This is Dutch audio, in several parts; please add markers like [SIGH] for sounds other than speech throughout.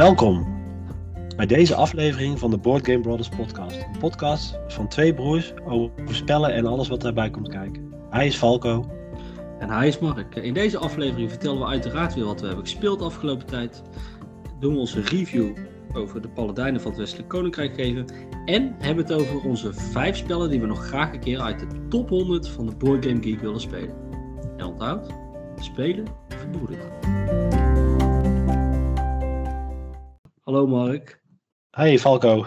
Welkom bij deze aflevering van de Board Game Brothers podcast. Een podcast van twee broers over spellen en alles wat daarbij komt kijken. Hij is Falco. En hij is Mark. In deze aflevering vertellen we uiteraard weer wat we hebben gespeeld afgelopen tijd. Doen we onze review over de Paladijnen van het Westelijk Koninkrijk geven. En hebben het over onze vijf spellen die we nog graag een keer uit de top 100 van de Board Game Geek willen spelen. En onthoud, spelen verbroedert. Hallo Mark. Hey Falco.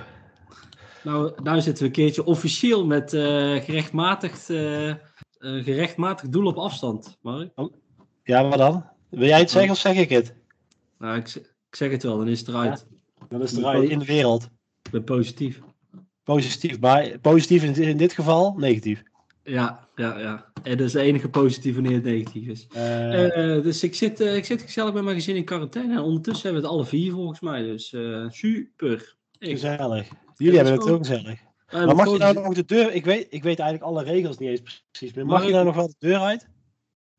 Nou, nou zitten we een keertje officieel met eh, gerechtmatigd, uh, uh, gerechtmatigd doel op afstand, Mark. Oh, ja, wat dan? Wil jij het zeggen of zeg ik het? Nou, ik, ik zeg het wel, dan is het eruit. Ja, dan is het eruit in de wereld. Ik ben positief. Positief, maar positief in, in dit geval negatief. Ja, ja, ja. En dat is de enige positief wanneer het negatief is. Uh, dus ik zit, uh, ik zit gezellig met mijn gezin in quarantaine. En ondertussen hebben we het alle vier volgens mij. Dus uh, super. Ik... Gezellig. Jullie hebben het ook gezellig. maar mag je nou nog de deur... Ik weet, ik weet eigenlijk alle regels niet eens precies meer. Mag, mag je nou nog wel de deur uit?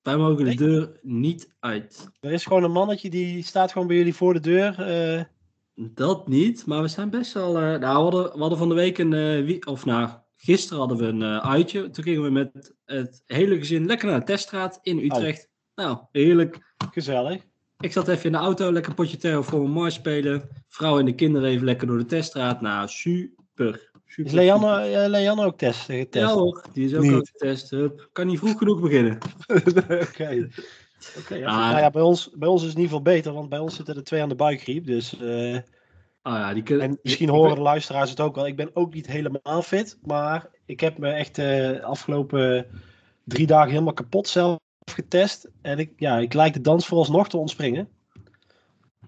Wij mogen de deur niet uit. Er is gewoon een mannetje die staat gewoon bij jullie voor de deur. Dat niet, maar we zijn best wel... nou, we hadden, we hadden van de week een... of nou, Gisteren hadden we een uh, uitje. Toen gingen we met het hele gezin lekker naar de teststraat in Utrecht. Oh. Nou, heerlijk. Gezellig. Ik zat even in de auto, lekker potje terror voor mijn mars spelen. Vrouw en de kinderen even lekker door de teststraat. Nou, super. super is Leanne, uh, Leanne ook test, getest? Ja hoor, die is ook, ook getest. Hup. Kan niet vroeg genoeg beginnen. [LAUGHS] Oké. Okay, ja. Ah, nou ja, bij ons, bij ons is het in ieder geval beter, want bij ons zitten er twee aan de buikgriep. Dus uh, Oh ja, die kunnen... En misschien horen de luisteraars het ook wel. Ik ben ook niet helemaal fit, maar ik heb me echt de uh, afgelopen drie dagen helemaal kapot zelf getest. En ik, ja, ik lijk de dans vooralsnog te ontspringen.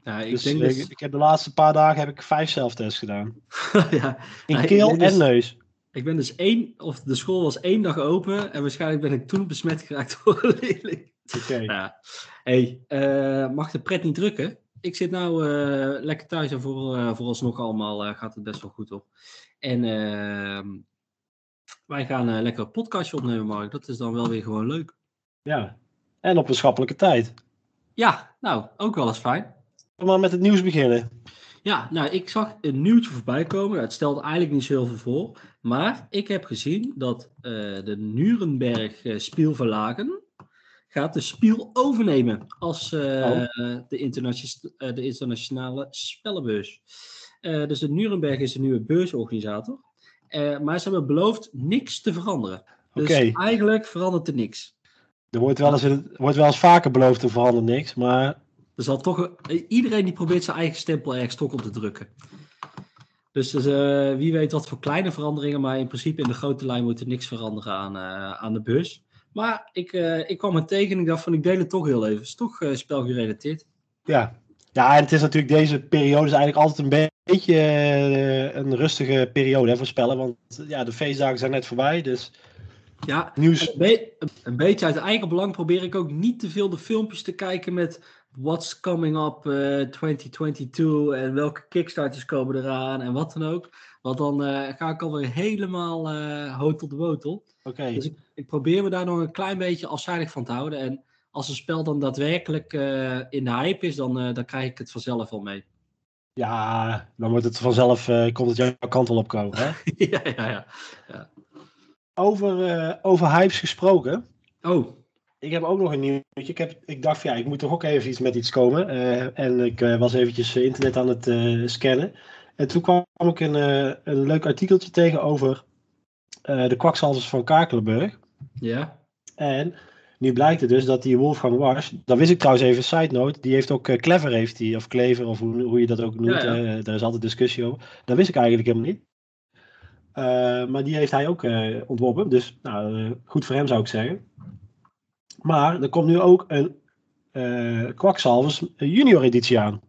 Ja, ik dus, denk ik, dus... ik heb de laatste paar dagen heb ik vijf zelftests gedaan. [LAUGHS] ja, In nou, keel en dus, neus. Ik ben dus één, of de school was één dag open en waarschijnlijk ben ik toen besmet geraakt [LAUGHS] door een leerling. Oké. Okay. Ja. Hey, uh, mag de pret niet drukken? Ik zit nou uh, lekker thuis en voor, uh, vooralsnog allemaal uh, gaat het best wel goed op. En ehm, wij gaan lekker een podcastje opnemen, Mark. Dat is dan wel weer gewoon leuk. Ja, en op een schappelijke tijd. Ja, nou, ook wel eens fijn. We maar met het nieuws beginnen. Ja, nou, ik zag een nieuwtje voorbij komen. Het stelt eigenlijk niet zo heel veel voor. Maar ik heb gezien dat de Nuremberg Spielverlagen gaat de Spiel overnemen als uh, oh. de, internationale, uh, de, internationale spellenbeurs. Uh, dus de Nuremberg is de nieuwe beursorganisator. maar ze hebben beloofd niks te veranderen. Dus okay. eigenlijk verandert er niks. Er wordt wel eens, er wordt wel eens vaker beloofd te veranderen niks, maar... Er zal toch, iedereen die probeert zijn eigen stempel ergens toch op te drukken. Dus, dus wie weet wat voor kleine veranderingen, maar in principe in de grote lijn moet er niks veranderen aan, aan de beurs. Maar ik, uh, ik kwam het tegen en ik dacht van ik deel het toch heel even. Het is toch uh, spelgerelateerd. Ja. ja, en het is natuurlijk deze periode is eigenlijk altijd een beetje uh, een rustige periode hè, voor spellen. Want ja, de feestdagen zijn net voorbij, dus... Ja, Nieuws. Een, be een beetje uit eigen belang probeer ik ook niet te veel de filmpjes te kijken met what's coming up 2022 en welke kickstarters komen eraan en wat dan ook. Want dan ga ik alweer helemaal hotel de wotel. Okay. Dus ik, ik, probeer me daar nog een klein beetje afzijdig van te houden. En als een spel dan daadwerkelijk uh, in de hype is, dan, uh, dan krijg ik het vanzelf wel mee. Ja, dan wordt het vanzelf, uh, komt het jouw kant wel opkomen. Hè? [LAUGHS] ja, ja, ja, ja. Over, over hypes gesproken. Oh. Ik heb ook nog een nieuwtje. Ik, heb, ik dacht, ja, ik moet toch ook even iets met iets komen. en ik was eventjes internet aan het scannen. En toen kwam ik een, een leuk artikeltje tegen over de kwakzalvers van Kakelenburg. Ja. En nu blijkt het dus dat die Wolfgang Wars, dat wist ik trouwens even, side note, die heeft ook uh, Clever heeft die, of Clever, of hoe, hoe je dat ook noemt, ja, ja. Uh, daar is altijd discussie over. Dat wist ik eigenlijk helemaal niet. maar die heeft hij ook ontworpen, dus nou, goed voor hem zou ik zeggen. Maar er komt nu ook een Kwakzalvers junior editie aan.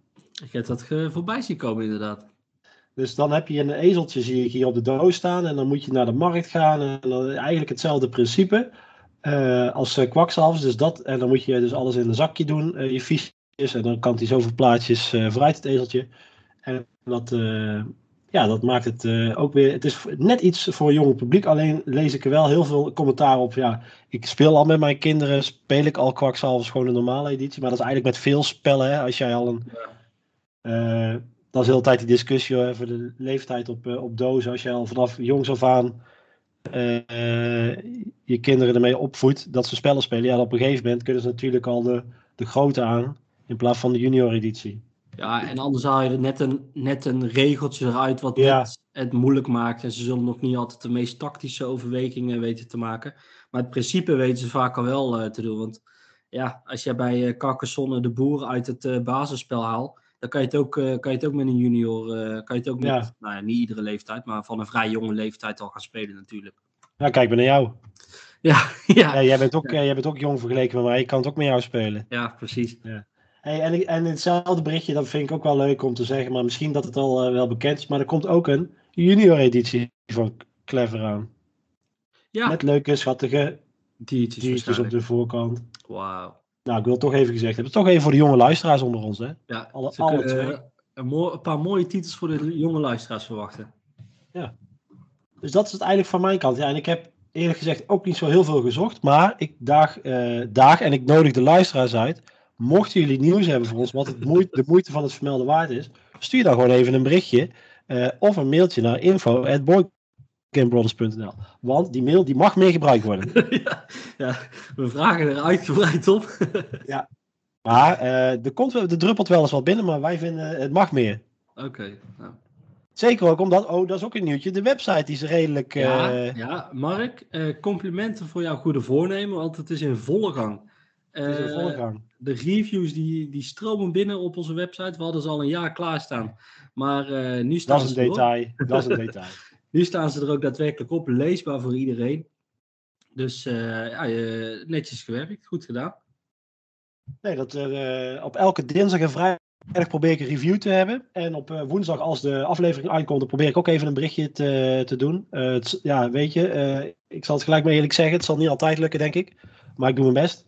Ik heb dat voorbij zien komen inderdaad. Dus dan heb je een ezeltje, zie ik hier op de doos staan. En dan moet je naar de markt gaan. En dan eigenlijk hetzelfde principe uh, als uh, kwakzalvers. Dus dat, en dan moet je dus alles in een zakje doen, uh, je fiches. En dan kan hij zoveel plaatjes vooruit het ezeltje. En dat, ja, dat maakt het ook weer... Het is net iets voor een jong publiek. Alleen lees ik er wel heel veel commentaar op. Ja, ik speel al met mijn kinderen, speel ik al kwakzalvers gewoon een normale editie. Maar dat is eigenlijk met veel spellen. Hè, als jij al een... Dat is de hele tijd die discussie over de leeftijd op, op dozen. Als je al vanaf jongs af aan je kinderen ermee opvoedt dat ze spellen spelen. Ja, op een gegeven moment kunnen ze natuurlijk al de, de grote aan in plaats van de junior editie. Ja, en anders haal je er net een, net een regeltje eruit wat het moeilijk maakt. En ze zullen nog niet altijd de meest tactische overwegingen weten te maken. Maar het principe weten ze vaak al wel uh, te doen. Want ja, als jij bij uh, Carcassonne de boer uit het uh, basisspel haalt, dan kan je het ook, kan je het ook met een junior, kan je het ook met, ja. nou ja, niet iedere leeftijd, maar van een vrij jonge leeftijd al gaan spelen natuurlijk. Ja, kijk maar naar jou. Ja, [LAUGHS] ja. ja jij, bent ook, jij bent ook jong vergeleken met mij, ik kan het ook met jou spelen. Ja, precies. Ja. Hey, en, en hetzelfde berichtje, dat vind ik ook wel leuk om te zeggen, maar misschien dat het al wel bekend is, maar er komt ook een junior editie van Clever aan. Ja. Met leuke, schattige diertjes, diertjes op de voorkant. Wauw. Nou, ik wil het toch even gezegd hebben. Toch even voor de jonge luisteraars onder ons, hè? Ja, alle, alle twee. Uh, een, een, paar mooie titels voor de jonge luisteraars verwachten. Ja. Dus dat is het eigenlijk van mijn kant. Ja, en ik heb eerlijk gezegd ook niet zo heel veel gezocht. Maar ik daag, uh, daag en ik nodig de luisteraars uit. Mochten jullie nieuws hebben voor ons, wat het moeite, de moeite van het vermelden waard is, stuur dan gewoon even een berichtje. Uh, of een mailtje naar info.boardgamebrothers.nl. Want die mail die mag meer gebruikt worden. [LAUGHS] ja, ja, we vragen er uitgebreid op. [LAUGHS] ja, maar uh, er, komt, er druppelt wel eens wat binnen, maar wij vinden het mag meer. Oké. nou. Zeker ook omdat, oh, dat is ook een nieuwtje. De website is redelijk. Ja, uh... ja Mark, complimenten voor jouw goede voornemen, want het is in volle gang. Het is in volle gang. De reviews die, die stromen binnen op onze website. We hadden ze al een jaar klaarstaan. Maar nu staan dat is een detail. Dat is een [LAUGHS] detail. Nu staan ze er ook daadwerkelijk op, leesbaar voor iedereen. Dus uh, ja, netjes gewerkt, goed gedaan. Nee, dat, uh, op elke dinsdag en vrijdag probeer ik een review te hebben. En op woensdag, als de aflevering uitkomt, dan probeer ik ook even een berichtje te, te doen. Ja, weet je, ik zal het gelijk maar eerlijk zeggen, het zal niet altijd lukken, denk ik. Maar ik doe mijn best.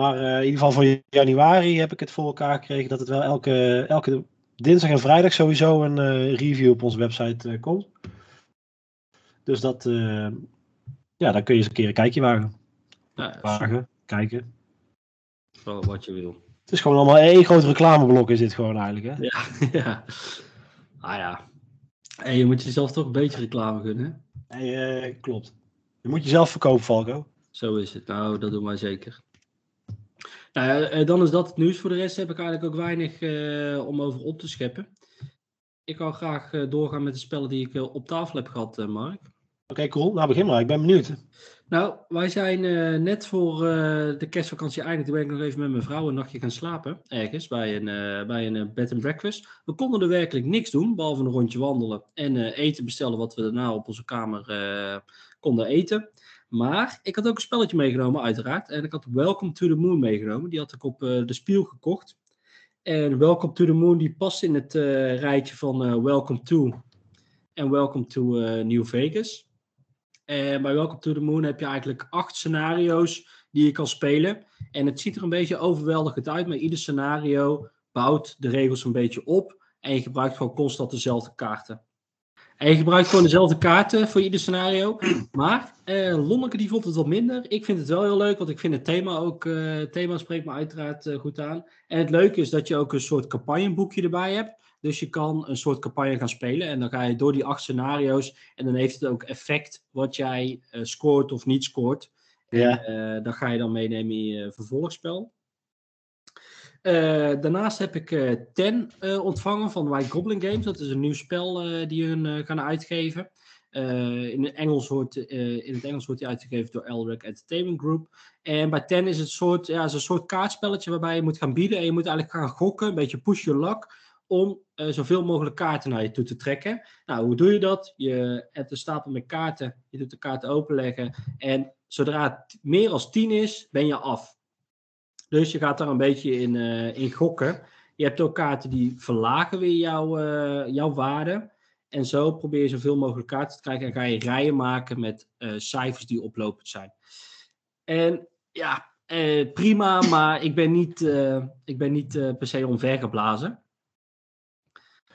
Maar in ieder geval voor januari heb ik het voor elkaar gekregen dat het wel elke, elke dinsdag en vrijdag sowieso een uh, review op onze website uh, komt. Dus dat, uh, ja, daar kun je eens een keer een kijkje wagen. Ja, wagen, kijken. Wat je wil. Het is gewoon allemaal één groot reclameblok is dit gewoon eigenlijk, hè? Ja, [LAUGHS] ja. Ah ja. En je moet jezelf toch een beetje reclame gunnen, hè? klopt. Je moet jezelf verkopen, Falco. Zo is het. Nou, dat doen wij zeker. Nou, uh, dan is dat het nieuws. Voor de rest heb ik eigenlijk ook weinig uh, om over op te scheppen. Ik wil graag uh, doorgaan met de spellen die ik op tafel heb gehad, Mark. Oké, okay, cool. Nou, begin maar. Ik ben benieuwd. Nou, wij zijn net voor de kerstvakantie eindigd. Toen ben ik nog even met mijn vrouw een nachtje gaan slapen. Ergens, bij een, bij een bed and breakfast. We konden er werkelijk niks doen, behalve een rondje wandelen. En eten bestellen wat we daarna op onze kamer konden eten. Maar ik had ook een spelletje meegenomen, uiteraard. En ik had Welcome to the Moon meegenomen. Die had ik op uh, de spiel gekocht. En Welcome to the Moon die past in het uh, rijtje van uh, Welcome to en Welcome to New Vegas. En bij Welcome to the Moon heb je eigenlijk acht scenario's die je kan spelen. En het ziet er een beetje overweldigend uit, maar ieder scenario bouwt de regels een beetje op. En je gebruikt gewoon constant dezelfde kaarten. En je gebruikt gewoon dezelfde kaarten voor ieder scenario. Maar uh, Lonneke die vond het wat minder. Ik vind het wel heel leuk, want ik vind het thema ook... Uh, het thema spreekt me uiteraard uh, goed aan. En het leuke is dat je ook een soort campagneboekje erbij hebt. Dus je kan een soort campagne gaan spelen. En dan ga je door die acht scenario's. En dan heeft het ook effect wat jij scoort of niet scoort. Ja. En, dan ga je dan meenemen in je vervolgspel. Uh, daarnaast heb ik uh, Ten uh, ontvangen van White Goblin Games. Dat is een nieuw spel die hun gaan uitgeven. in, het Engels wordt, in het Engels wordt die uitgegeven door Elric Entertainment Group. En bij Ten is het soort, ja, is een soort kaartspelletje waarbij je moet gaan bieden. En je moet eigenlijk gaan gokken, een beetje push your luck. Om zoveel mogelijk kaarten naar je toe te trekken. Nou, hoe doe je dat? Je hebt een stapel met kaarten. Je doet de kaarten openleggen. En zodra het meer dan 10 is, ben je af. Dus je gaat daar een beetje in, uh, in gokken. Je hebt ook kaarten die verlagen weer jouw, uh, jouw waarde. En zo probeer je zoveel mogelijk kaarten te krijgen. En ga je rijen maken met uh, cijfers die oplopend zijn. En ja, prima, maar ik ben niet, ik ben niet per se onvergeblazen.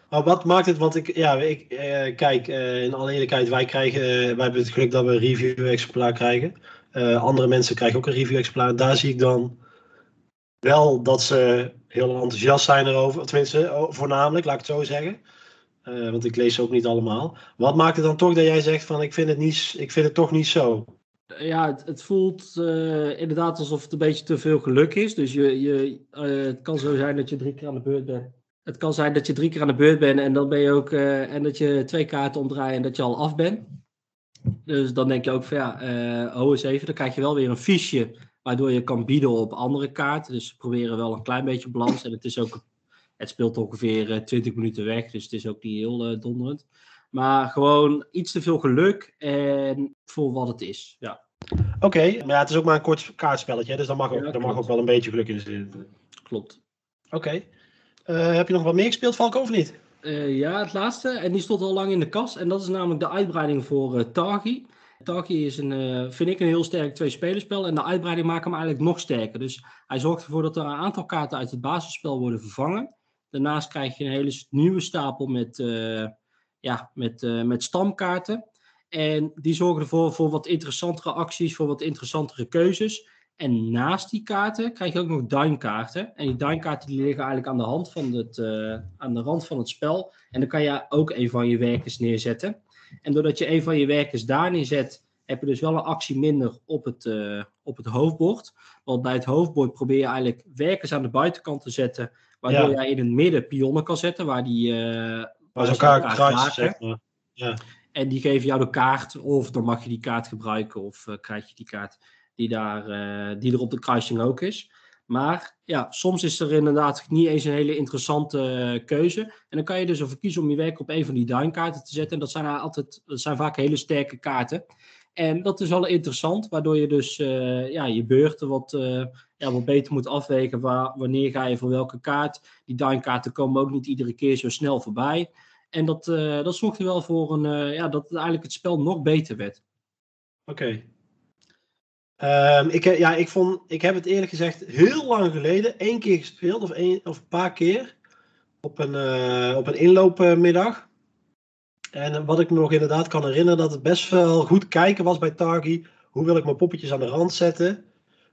Maar wat maakt het, want ik, ja, ik, kijk, in alle eerlijkheid, wij krijgen, wij hebben het geluk dat we een review-exemplaar krijgen. andere mensen krijgen ook een review-exemplaar. Daar zie ik dan wel dat ze heel enthousiast zijn erover. Tenminste, voornamelijk, laat ik het zo zeggen. Uh, want ik lees ze ook niet allemaal. Wat maakt het dan toch dat jij zegt van ik vind het, niet, ik vind het toch niet zo? Ja, het, het voelt uh, inderdaad alsof het een beetje te veel geluk is. Dus je, je, uh, het kan zo zijn dat je drie keer aan de beurt bent. Het kan zijn dat je drie keer aan de beurt bent en dan ben je ook en dat je twee kaarten omdraait en dat je al af bent. Dus dan denk je ook van ja, oh eens even, dan krijg je wel weer een fiche waardoor je kan bieden op andere kaarten. Dus we proberen wel een klein beetje balans. En het is ook het speelt ongeveer 20 minuten weg, dus het is ook niet heel uh, donderend. Maar gewoon iets te veel geluk en voor wat het is. Ja. Oké, maar ja, het is ook maar een kort kaartspelletje, dus daar mag, ook, ja, mag ook wel een beetje geluk in zitten. Klopt. Oké. Uh, heb je nog wat meer gespeeld, Valko, of niet? Uh, ja, het laatste. En die stond al lang in de kast. En dat is namelijk de uitbreiding voor uh, Targi. Targi is een, vind ik een heel sterk twee-spelerspel. En de uitbreiding maakt hem eigenlijk nog sterker. Dus hij zorgt ervoor dat er een aantal kaarten uit het basisspel worden vervangen. Daarnaast krijg je een hele nieuwe stapel met, uh, ja, met, uh, met stamkaarten. En die zorgen ervoor voor wat interessantere acties, voor wat interessantere keuzes. En naast die kaarten krijg je ook nog duinkaarten. En die duinkaarten die liggen eigenlijk aan de, hand van het, aan de rand van het spel. En dan kan je ook een van je werkers neerzetten. En doordat je een van je werkers daar neerzet, heb je dus wel een actie minder op het, uh, op het hoofdbord. Want bij het hoofdbord probeer je eigenlijk werkers aan de buitenkant te zetten Waardoor ja. jij in het midden pionnen kan zetten waar die. Uh, waar ze elkaar kruisen. Ja. En die geven jou de kaart, of dan mag je die kaart gebruiken, of uh, krijg je die kaart die, daar, uh, die er op de kruising ook is. Maar ja, soms is er inderdaad niet eens een hele interessante keuze. En dan kan je dus ervoor kiezen om je werk op een van die duinkaarten te zetten. En dat zijn, altijd, dat zijn vaak hele sterke kaarten. En dat is wel interessant, waardoor je dus uh, ja, je beurten wat, uh, ja, wat beter moet afwegen. Waar, wanneer ga je voor welke kaart. Die duinkaarten komen ook niet iedere keer zo snel voorbij. En dat, uh, dat zorgt er wel voor een, ja, dat eigenlijk het spel nog beter werd. Oké. Um, ik, ja, ik, vond, ik heb het eerlijk gezegd heel lang geleden één keer gespeeld, of, één, of een paar keer, op een, op een inloopmiddag. En wat ik me nog inderdaad kan herinneren, dat het best wel goed kijken was bij Targi. Hoe wil ik mijn poppetjes aan de rand zetten?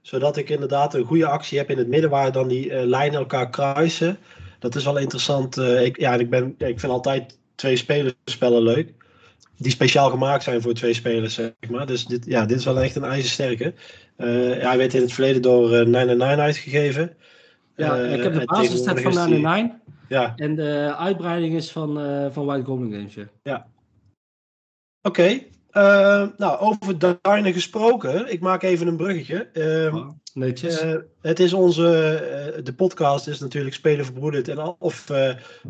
Zodat ik inderdaad een goede actie heb in het midden waar dan die uh, lijnen elkaar kruisen. Dat is wel interessant. Uh, ik, ja, ik, ben, ik vind altijd twee spelerspellen leuk. Die speciaal gemaakt zijn voor twee spelers, zeg maar. Dus dit, ja, dit is wel echt een ijzersterke. Uh, ja, hij werd in het verleden door uh, 999 uitgegeven. Ja, ik heb de basisset van 999. Ja. En de uitbreiding is van, van White Goblin Games. Ja. ja. Oké. Okay. Eh, nou, over Darne gesproken. Ik maak even een bruggetje. Uh, oh, Uh, het is onze, de podcast is natuurlijk Spelen Verbroederd. En, of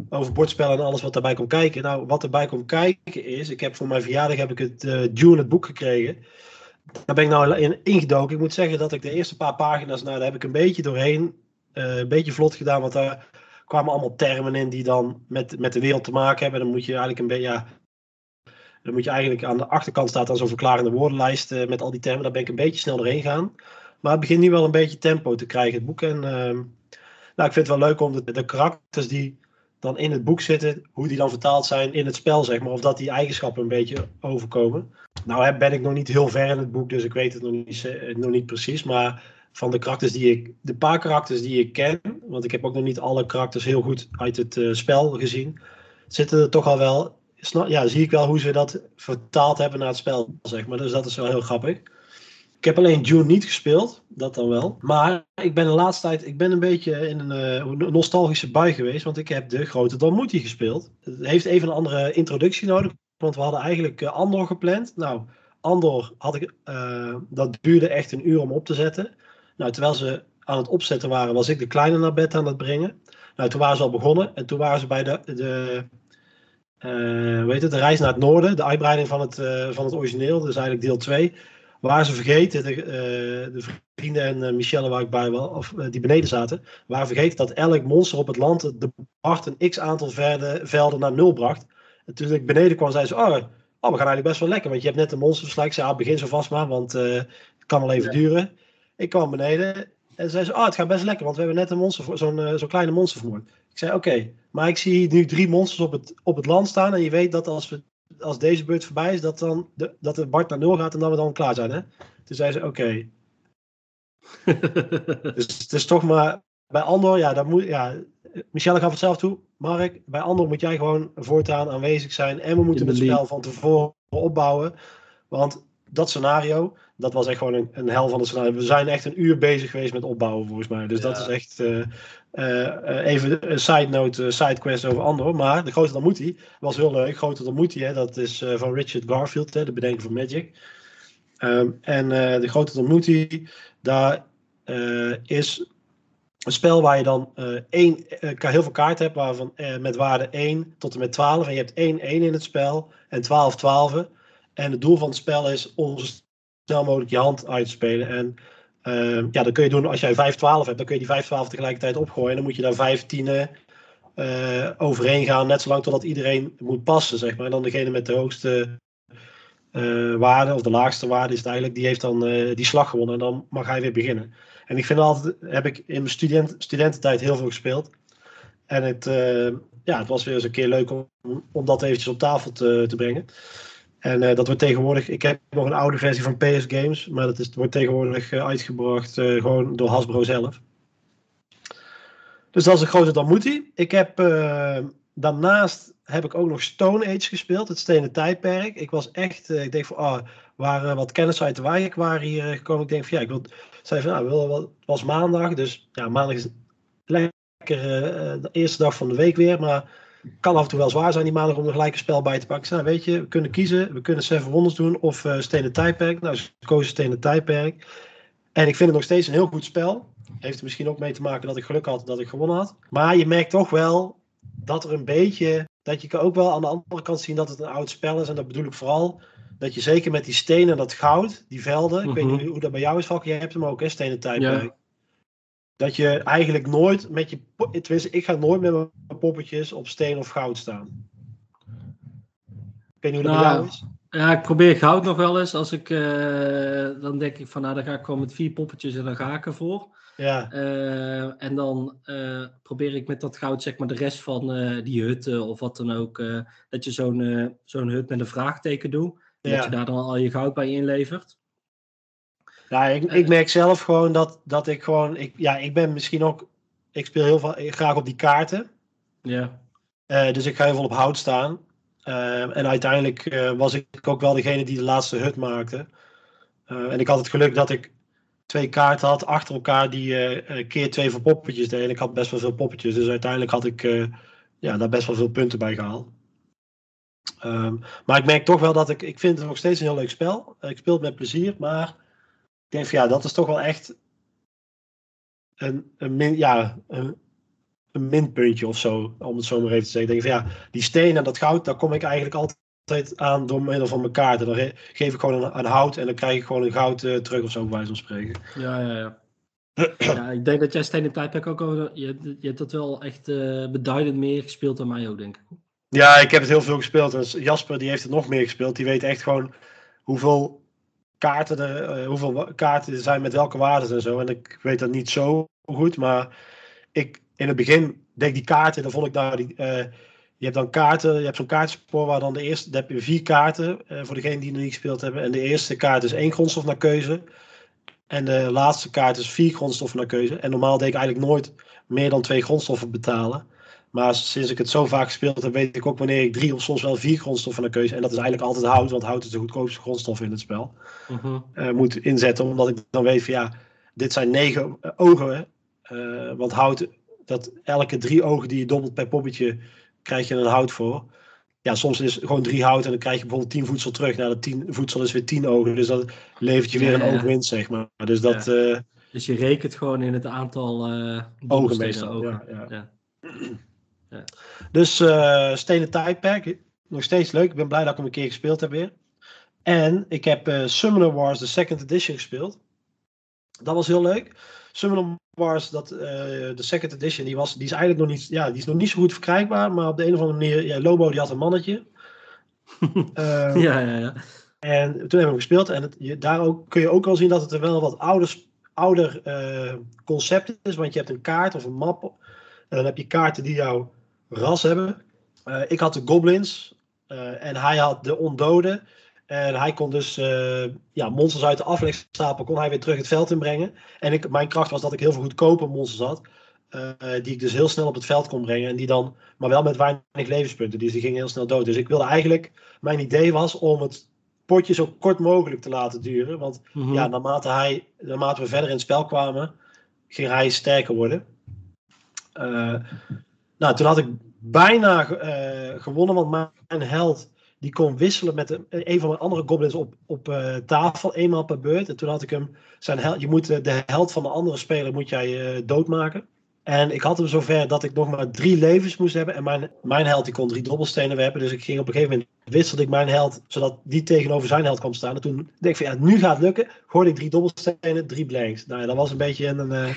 over bordspellen en alles wat daarbij komt kijken. Nou, wat erbij komt kijken is, ik heb voor mijn verjaardag heb ik het Dune het boek gekregen. Daar ben ik nou in ingedoken. Ik moet zeggen dat ik de eerste paar pagina's, nou, daar heb ik een beetje doorheen, een beetje vlot gedaan. Want daar kwamen allemaal termen in die dan met, met de wereld te maken hebben. Dan moet je eigenlijk een beetje, ja, dan moet je eigenlijk aan de achterkant staat dan zo'n verklarende woordenlijst met al die termen. Daar ben ik een beetje snel doorheen gaan. Maar het begint nu wel een beetje tempo te krijgen, het boek. En uh, nou, ik vind het wel leuk om de, de karakters die dan in het boek zitten, hoe die dan vertaald zijn in het spel, zeg maar. Of dat die eigenschappen een beetje overkomen. Nou ben ik nog niet heel ver in het boek, dus ik weet het nog niet, eh, nog niet precies. Maar van de karakters die ik, de paar karakters die ik ken, want ik heb ook nog niet alle karakters heel goed uit het uh, spel gezien, zitten er toch al wel, ja, zie ik wel hoe ze dat vertaald hebben naar het spel, zeg maar. Dus dat is wel heel grappig. Ik heb alleen June niet gespeeld, dat dan wel. Maar ik ben de laatste tijd, ik ben een beetje in een uh, nostalgische bui geweest, want ik heb de grote Dalmoutie gespeeld. Het heeft even een andere introductie nodig, want we hadden eigenlijk uh, Andor gepland. Nou, Andor had ik, dat duurde echt een uur om op te zetten. Nou, terwijl ze aan het opzetten waren, was ik de kleine naar bed aan het brengen. Nou, toen waren ze al begonnen en toen waren ze bij de, de weet het, de reis naar het noorden, de uitbreiding van het, van het origineel, dus eigenlijk deel 2. Waren ze vergeten, de, uh, de vrienden en Michelle waar ik bij was, of die beneden zaten, waren vergeten dat elk monster op het land de Bart een x aantal velden, velden naar nul bracht. En toen ik beneden kwam, zei ze, oh, oh, we gaan eigenlijk best wel lekker, want je hebt net een monster verslagen. Ik zei, ah, begin zo vast maar, want het kan wel even ja. duren. Ik kwam beneden en zei ze, oh, het gaat best lekker, want we hebben net een monster, zo'n zo'n kleine monster vermoord. Ik zei, oké, maar ik zie nu drie monsters op het, op het land staan en je weet dat als, we, als deze beurt voorbij is, dat, dan de, dat de Bart naar nul gaat en dat we dan klaar zijn. Hè? Toen zei ze, oké. [LAUGHS] dus het is toch maar, bij Andor, ja, dan moet, ja, Michelle gaf het zelf toe. Mark, bij Andor moet jij gewoon voortaan aanwezig zijn. En we moeten het spel van tevoren opbouwen. Want dat scenario, dat was echt gewoon een, een hel van een scenario. We zijn echt een uur bezig geweest met opbouwen, volgens mij. Dus dat is echt uh, uh, even een side note, uh, side quest over Andor. Maar de grote dan moet hij was heel leuk. Grote dan moet hij, dat is van Richard Garfield, hè, de bedenker van Magic. Um, en de grote dan moet hij, daar is een spel waar je dan één, heel veel kaarten hebt, waarvan met waarde 1 tot en met 12. En je hebt 1 1 in het spel en 12 12. En het doel van het spel is om zo snel mogelijk je hand uit te spelen. En uh, ja, dat kun je doen als jij 5-12 hebt, dan kun je die 5-12 tegelijkertijd opgooien. En dan moet je daar 15 uh, eh, overheen gaan, net zolang totdat iedereen moet passen, zeg maar. En dan degene met de hoogste uh, waarde, of de laagste waarde is het eigenlijk, die heeft dan uh, die slag gewonnen. En dan mag hij weer beginnen. En ik vind altijd, heb ik in mijn student, studententijd heel veel gespeeld. En het, ja, het was weer eens een keer leuk om, om dat eventjes op tafel te, te brengen. En uh, dat wordt tegenwoordig, ik heb nog een oude versie van PS Games, maar dat is, wordt tegenwoordig uh, uitgebracht uh, gewoon door Hasbro zelf. Dus dat is een grote hij. Ik heb daarnaast heb ik ook nog Stone Age gespeeld, het stenen tijdperk. Ik was echt, ik denk van, ah, waar wat kennis uit de wijk waren hier gekomen. Ik denk van, ja, ik wil, zei van, nou, het was maandag, dus ja, maandag is lekker de eerste dag van de week weer, maar kan af en toe wel zwaar zijn die maandag om er gelijk een spel bij te pakken. Nou, weet je, we kunnen kiezen. We kunnen Seven Wonders doen of uh, Stenen Tijdperk. Nou, ze kozen Stenen Tijdperk. En ik vind het nog steeds een heel goed spel. Heeft er misschien ook mee te maken dat ik geluk had dat ik gewonnen had. Maar je merkt toch wel dat er een beetje... Dat je ook wel aan de andere kant zien dat het een oud spel is. En dat bedoel ik vooral dat je zeker met die stenen en dat goud, die velden... Ik weet mhm. niet hoe dat bij jou is, Valk. Jij hebt hem ook, hè, Stenen Tijdperk. Ja dat je eigenlijk nooit met je. Tenminste, ik ga nooit met mijn poppetjes op steen of goud staan. Ik weet niet hoe dat nou, is. Ja, ik probeer goud nog wel eens. Als ik, uh, dan denk ik van, nou, dan ga ik gewoon met vier poppetjes en dan ga ik ervoor. Ja. Uh, en dan uh, probeer ik met dat goud, zeg maar, de rest van die hutten of wat dan ook, dat je zo'n zo'n hut met een vraagteken doet. Ja. Dat je daar dan al je goud bij inlevert. Ja, ik, ik eh. merk zelf gewoon dat, dat ik gewoon, ik, ja, ik ben misschien ook, ik speel heel veel, graag op die kaarten. Ja. Uh, dus ik ga heel veel op hout staan. Uh, en uiteindelijk was ik ook wel degene die de laatste hut maakte. en ik had het geluk dat ik twee kaarten had achter elkaar die keer twee voor poppetjes deden. En ik had best wel veel poppetjes. Dus uiteindelijk had ik ja, daar best wel veel punten bij gehaald. Um, maar ik merk toch wel dat ik, ik vind het nog steeds een heel leuk spel. ik speel het met plezier, maar denk van ja, dat is toch wel echt een, een, min, ja, een, een minpuntje of zo, om het zo maar even te zeggen. Ik denk van ja, die steen en dat goud, daar kom ik eigenlijk altijd aan door middel van mijn kaarten. Dan geef ik gewoon een, een hout en dan krijg ik gewoon een goud uh, terug of zo, bij wijze van spreken. Ja, ja, ja. ja, ik denk dat jij Steen in Tijdperk ook al, je, je hebt dat wel echt uh, beduidend meer gespeeld dan mij ook, denk ik. Ja, ik heb het heel veel gespeeld. En Jasper die heeft het nog meer gespeeld. Die weet echt gewoon hoeveel kaarten, er, uh, hoeveel kaarten er zijn met welke waarden en zo. En ik weet dat niet zo goed, maar ik in het begin denk die kaarten, dan vond ik nou die. Uh, je hebt dan kaarten, je hebt zo'n kaartspoor waar dan de eerste, dan heb je vier kaarten uh, voor degenen die nog niet gespeeld hebben. En de eerste kaart is één grondstof naar keuze. En de laatste kaart is vier grondstoffen naar keuze. En normaal deed ik eigenlijk nooit meer dan twee grondstoffen betalen. Maar sinds ik het zo vaak gespeeld heb, weet ik ook wanneer ik drie of soms wel vier grondstoffen naar keuze. En dat is eigenlijk altijd hout, want hout is de goedkoopste grondstof in het spel. Uh moet inzetten, omdat ik dan weet van ja, dit zijn negen eh, ogen. Uh, want hout, dat elke drie ogen die je dobbelt per poppetje, krijg je een hout voor. Ja, soms is gewoon drie hout en dan krijg je bijvoorbeeld tien voedsel terug. Nou, dat tien voedsel is weer tien ogen. Dus dat levert je weer een oogwinst, zeg maar. Dus dat... dus je rekent gewoon in het aantal ogen meestal. Ogen. ja. [CLEARS THROAT] ja. Dus uh, Stenen Tijdperk, nog steeds leuk. Ik ben blij dat ik hem een keer gespeeld heb weer. En ik heb uh, Summoner Wars, de second edition, gespeeld. Dat was heel leuk. Summoner Wars, dat, uh, de second edition, die, was, die is eigenlijk nog niet, ja, die is nog niet zo goed verkrijgbaar. Maar op de een of andere manier, ja, Lobo die had een mannetje. uh, [LAUGHS] ja, ja, ja. En toen hebben we hem gespeeld. En het, je, daar ook, kun je ook al zien dat het er wel wat ouder, ouder concept is. Want je hebt een kaart of een map. En dan heb je kaarten die jou ras hebben. Uh, ik had de goblins uh, en hij had de ondoden. En hij kon dus uh, ja, monsters uit de aflegstapel kon hij weer terug het veld inbrengen. En ik, mijn kracht was dat ik heel veel goedkope monsters had. eh, die ik dus heel snel op het veld kon brengen. En die dan, maar wel met weinig levenspunten. Dus die ging heel snel dood. Dus ik wilde eigenlijk, mijn idee was om het potje zo kort mogelijk te laten duren. Want Mhm. ja, naarmate, hij, naarmate we verder in het spel kwamen, ging hij sterker worden. Eh, nou, toen had ik bijna eh, gewonnen, want mijn, held die kon wisselen met een, een van mijn andere goblins op, op eh, tafel, eenmaal per beurt. En toen had ik hem, zijn held, je moet eh, de held van de andere speler moet jij doodmaken. En ik had hem zover dat ik nog maar drie levens moest hebben. En mijn, mijn held die kon drie dobbelstenen werpen. Dus ik ging op een gegeven moment wisselde ik mijn held, zodat die tegenover zijn held kwam staan. En toen dacht ik van ja, nu gaat het lukken. Gooide ik drie dobbelstenen, drie blanks. Nou ja, dat was een beetje een, een, eh,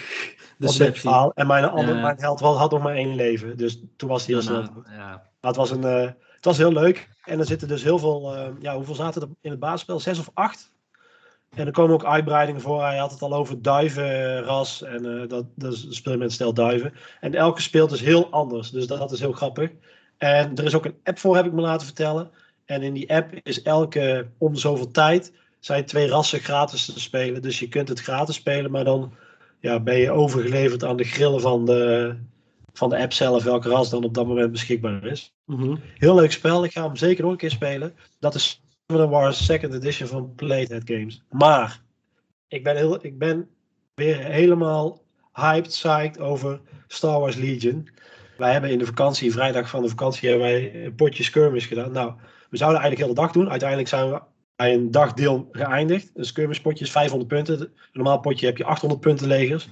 een verhaal. En mijn, andere, Ja. mijn held had, nog maar één leven. Dus toen was hij heel snel. Ja. Maar het was, een, eh, het was heel leuk. En er zitten dus heel veel. eh, ja, hoeveel zaten er in het basisspel? Zes of acht? En er komen ook uitbreidingen voor. Hij had het al over duivenras. En eh, dat, dat is- speel je met een stel duiven. En elke speelt dus heel anders. Dus dat is heel grappig. En er is ook een app voor, heb ik me laten vertellen. En in die app is elke om zoveel tijd. zijn twee rassen gratis te spelen. Dus je kunt het gratis spelen. Maar dan ja, ben je overgeleverd aan de grillen van de, van de app zelf. Welke ras dan op dat moment beschikbaar is. Mhm. Heel leuk spel. Ik ga hem zeker nog een keer spelen. Dat is Seven Wars Second Edition van Playdead Games. Maar ik ben, heel, ik ben weer helemaal hyped, psyched over Star Wars Legion. Wij hebben in de vakantie, vrijdag van de vakantie, hebben wij een potje skirmish gedaan. Nou, we zouden eigenlijk heel de dag doen. Uiteindelijk zijn we bij een dagdeel geëindigd. Een skirmish potje is 500 punten. Een normaal potje heb je 800 punten legers.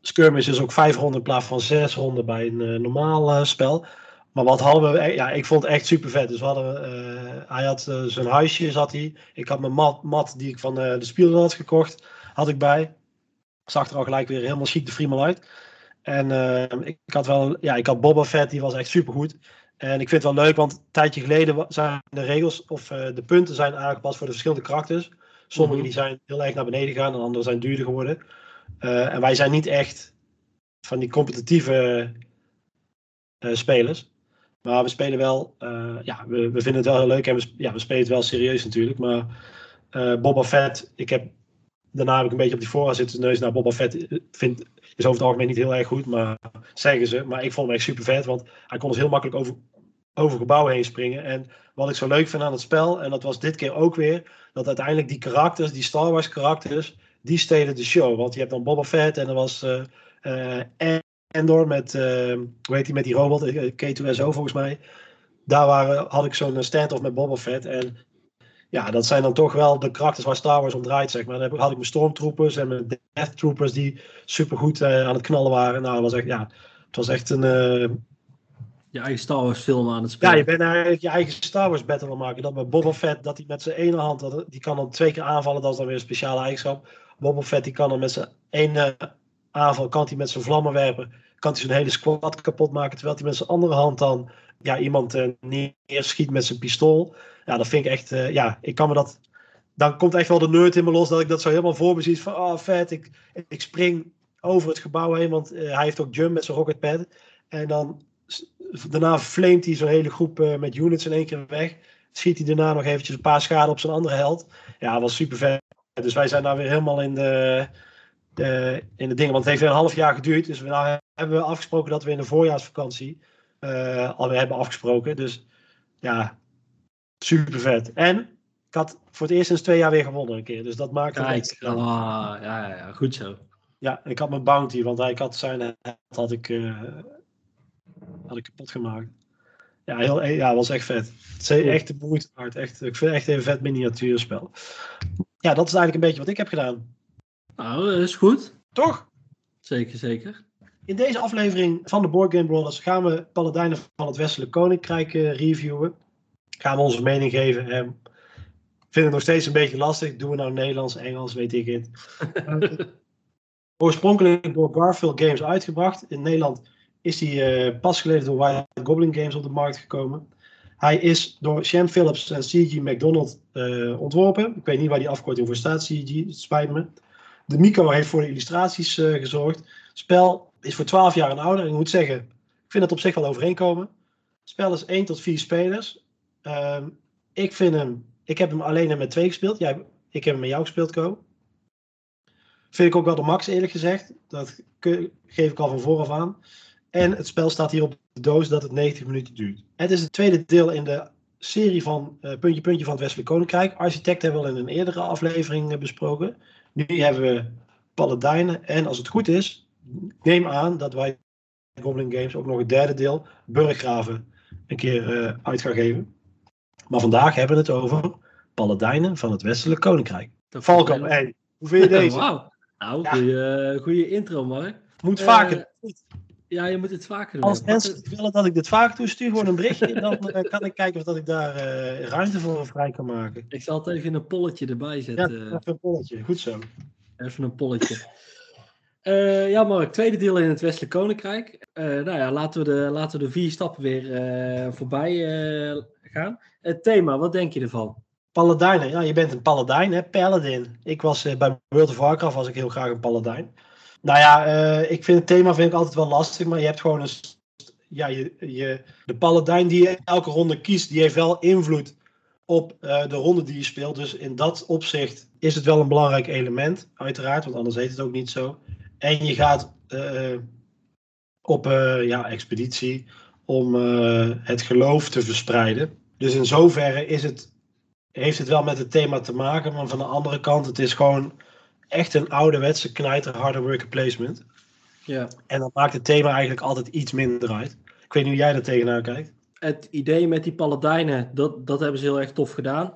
Skirmish is ook 500 in plaats van 600 bij een eh, normaal eh, spel. Maar wat hadden we? eh, Ja, ik vond het echt super vet. Dus we hadden, eh, hij had eh, zijn huisje, zat hij. Ik had mijn mat, mat die ik van de speelder had gekocht, had ik bij. Zag er al gelijk weer helemaal chic de Friemel uit. En ik, ik had wel, ja, ik had Boba Fett, die was echt super goed. En ik vind het wel leuk, want een tijdje geleden zijn de regels of de punten zijn aangepast voor de verschillende karakters. Sommige Mhm. die zijn heel erg naar beneden gegaan en andere zijn duurder geworden. En wij zijn niet echt van die competitieve spelers. Maar we spelen wel, eh, ja, we, we vinden het wel heel leuk en we, ja, we spelen het wel serieus natuurlijk. Maar eh Boba Fett, ik heb, daarna heb ik een beetje op die voorraad zitten neus. Nou, Boba Fett eh, vind, is over het algemeen niet heel erg goed, maar zeggen ze. Maar ik vond hem echt super vet, want hij kon dus heel makkelijk over, over gebouwen heen springen. En wat ik zo leuk vind aan het spel, en dat was dit keer ook weer, dat uiteindelijk die karakters, die Star Wars karakters, die stelen de show. Want je hebt dan Boba Fett en er was Endor met, eh, hoe heet die met die robot, Eh, K2SO volgens mij. Daar waren, had ik zo'n stand-off met Boba Fett. En ja, dat zijn dan toch wel de karakters waar Star Wars om draait, zeg maar. Dan had ik mijn Stormtroopers en mijn Death Troopers die supergoed eh aan het knallen waren. Nou, dat was echt, ja, het was echt een... eh, Je eigen Star Wars film aan het ja, spelen. je bent eigenlijk je eigen Star Wars battle aan het maken. Dat met Boba Fett, dat hij met zijn ene hand, dat, die kan dan twee keer aanvallen. Dat is dan weer een speciale eigenschap. Boba Fett, die kan dan met zijn ene aanval, kan hij met zijn vlammen werpen. Kan hij zijn hele squad kapot maken. Terwijl hij met zijn andere hand dan ja, iemand eh, neerschiet met zijn pistool. Ja, dat vind ik echt, eh, ja, ik kan me dat... Dan komt echt wel de nerd in me los dat ik dat zo helemaal voor me zie. Van, oh vet, ik, ik spring over het gebouw heen. Want eh, hij heeft ook jump met zijn rocketpad. En dan daarna flamet hij zo'n hele groep met units in één keer weg. Schiet hij daarna nog eventjes een paar schade op zijn andere held. Ja, was super vet. Dus wij zijn daar weer helemaal in de, de, in de dingen. Want het heeft weer een half jaar geduurd. Dus we, nou hebben we afgesproken dat we in de voorjaarsvakantie eh alweer hebben afgesproken. Dus ja, super vet. En ik had voor het eerst sinds twee jaar weer gewonnen een keer. Dus dat maakte het ah, ja, ja, goed zo. Ja, ik had mijn bounty, want ik had zijn had ik, eh, had ik kapot gemaakt. Ja, heel, ja, was echt vet. Het is echt de moeite waard. Echt, ik vind het echt een vet miniatuurspel. Ja, dat is eigenlijk een beetje wat ik heb gedaan. Nou, dat is goed. Toch? Zeker, zeker. In deze aflevering van de Board Game Brothers gaan we Paladijnen van het Westelijk Koninkrijk eh, reviewen. Gaan we onze mening geven. Eh, ik vind het nog steeds een beetje lastig. Doen we nou Nederlands, Engels, weet ik het. [LAUGHS] Oorspronkelijk door Garfield Games uitgebracht. In Nederland is hij eh, pas geleden door White Goblin Games op de markt gekomen. Hij is door Shem Phillips en C.G. McDonald eh, ontworpen. Ik weet niet waar die afkorting voor staat, C.G. Het spijt me. De Mico heeft voor de illustraties eh, gezorgd. Het spel is voor 12 jaar en ouder. Ik moet zeggen, ik vind het op zich wel overeenkomen. Het spel is 1 tot 4 spelers. Ehm, ik vind hem, ik heb hem alleen en met twee gespeeld. Jij, ik heb hem met jou gespeeld, Co. Vind ik ook wel de max, eerlijk gezegd. Dat geef ik al van vooraf aan. En het spel staat hier op de doos dat het 90 minuten duurt. Het is het tweede deel in de serie van uh, Puntje Puntje van het Westelijk Koninkrijk. Architect hebben we al in een eerdere aflevering besproken. Nu hebben we Paladijnen. En als het goed is, neem aan dat wij Goblin Games ook nog het derde deel, Burggraven, een keer uh, uit gaan geven. Maar vandaag hebben we het over Paladijnen van het Westelijk Koninkrijk. Falco, hey, hoe vind je deze? [LAUGHS] Wauw, nou, ja. goede intro, Mark. Moet vaker. Uh, ja, je moet het vaker doen. Als mensen willen dat ik dit vaker doe, stuur gewoon een berichtje. dan uh, kan ik kijken of dat ik daar uh, ruimte voor vrij kan maken. Ik zal het even een polletje erbij zetten. Ja, even een polletje. Goed zo. Even een polletje. Uh, ja, Mark, tweede deel in het Westelijk Koninkrijk. nou ja, laten we de, laten we de vier stappen weer voorbij gaan. Het thema, wat denk je ervan? Paladijnen, ja, je bent een paladijn, hè, paladin. Ik was bij World of Warcraft was ik heel graag een paladijn. Nou ja, uh, ik vind het thema vind ik altijd wel lastig, maar je hebt gewoon een. Ja, je, je, de paladijn die je elke ronde kiest, die heeft wel invloed op uh, de ronde die je speelt. Dus in dat opzicht is het wel een belangrijk element, uiteraard, want anders heet het ook niet zo. En je gaat uh, op ja, expeditie om het geloof te verspreiden. Dus in zoverre is het, heeft het wel met het thema te maken, maar van de andere kant, het is gewoon echt een ouderwetse knijter harde worker placement. Ja. En dat maakt het thema eigenlijk altijd iets minder uit. Ik weet niet hoe jij er tegenaan kijkt. Het idee met die paladijnen, dat, dat hebben ze heel erg tof gedaan.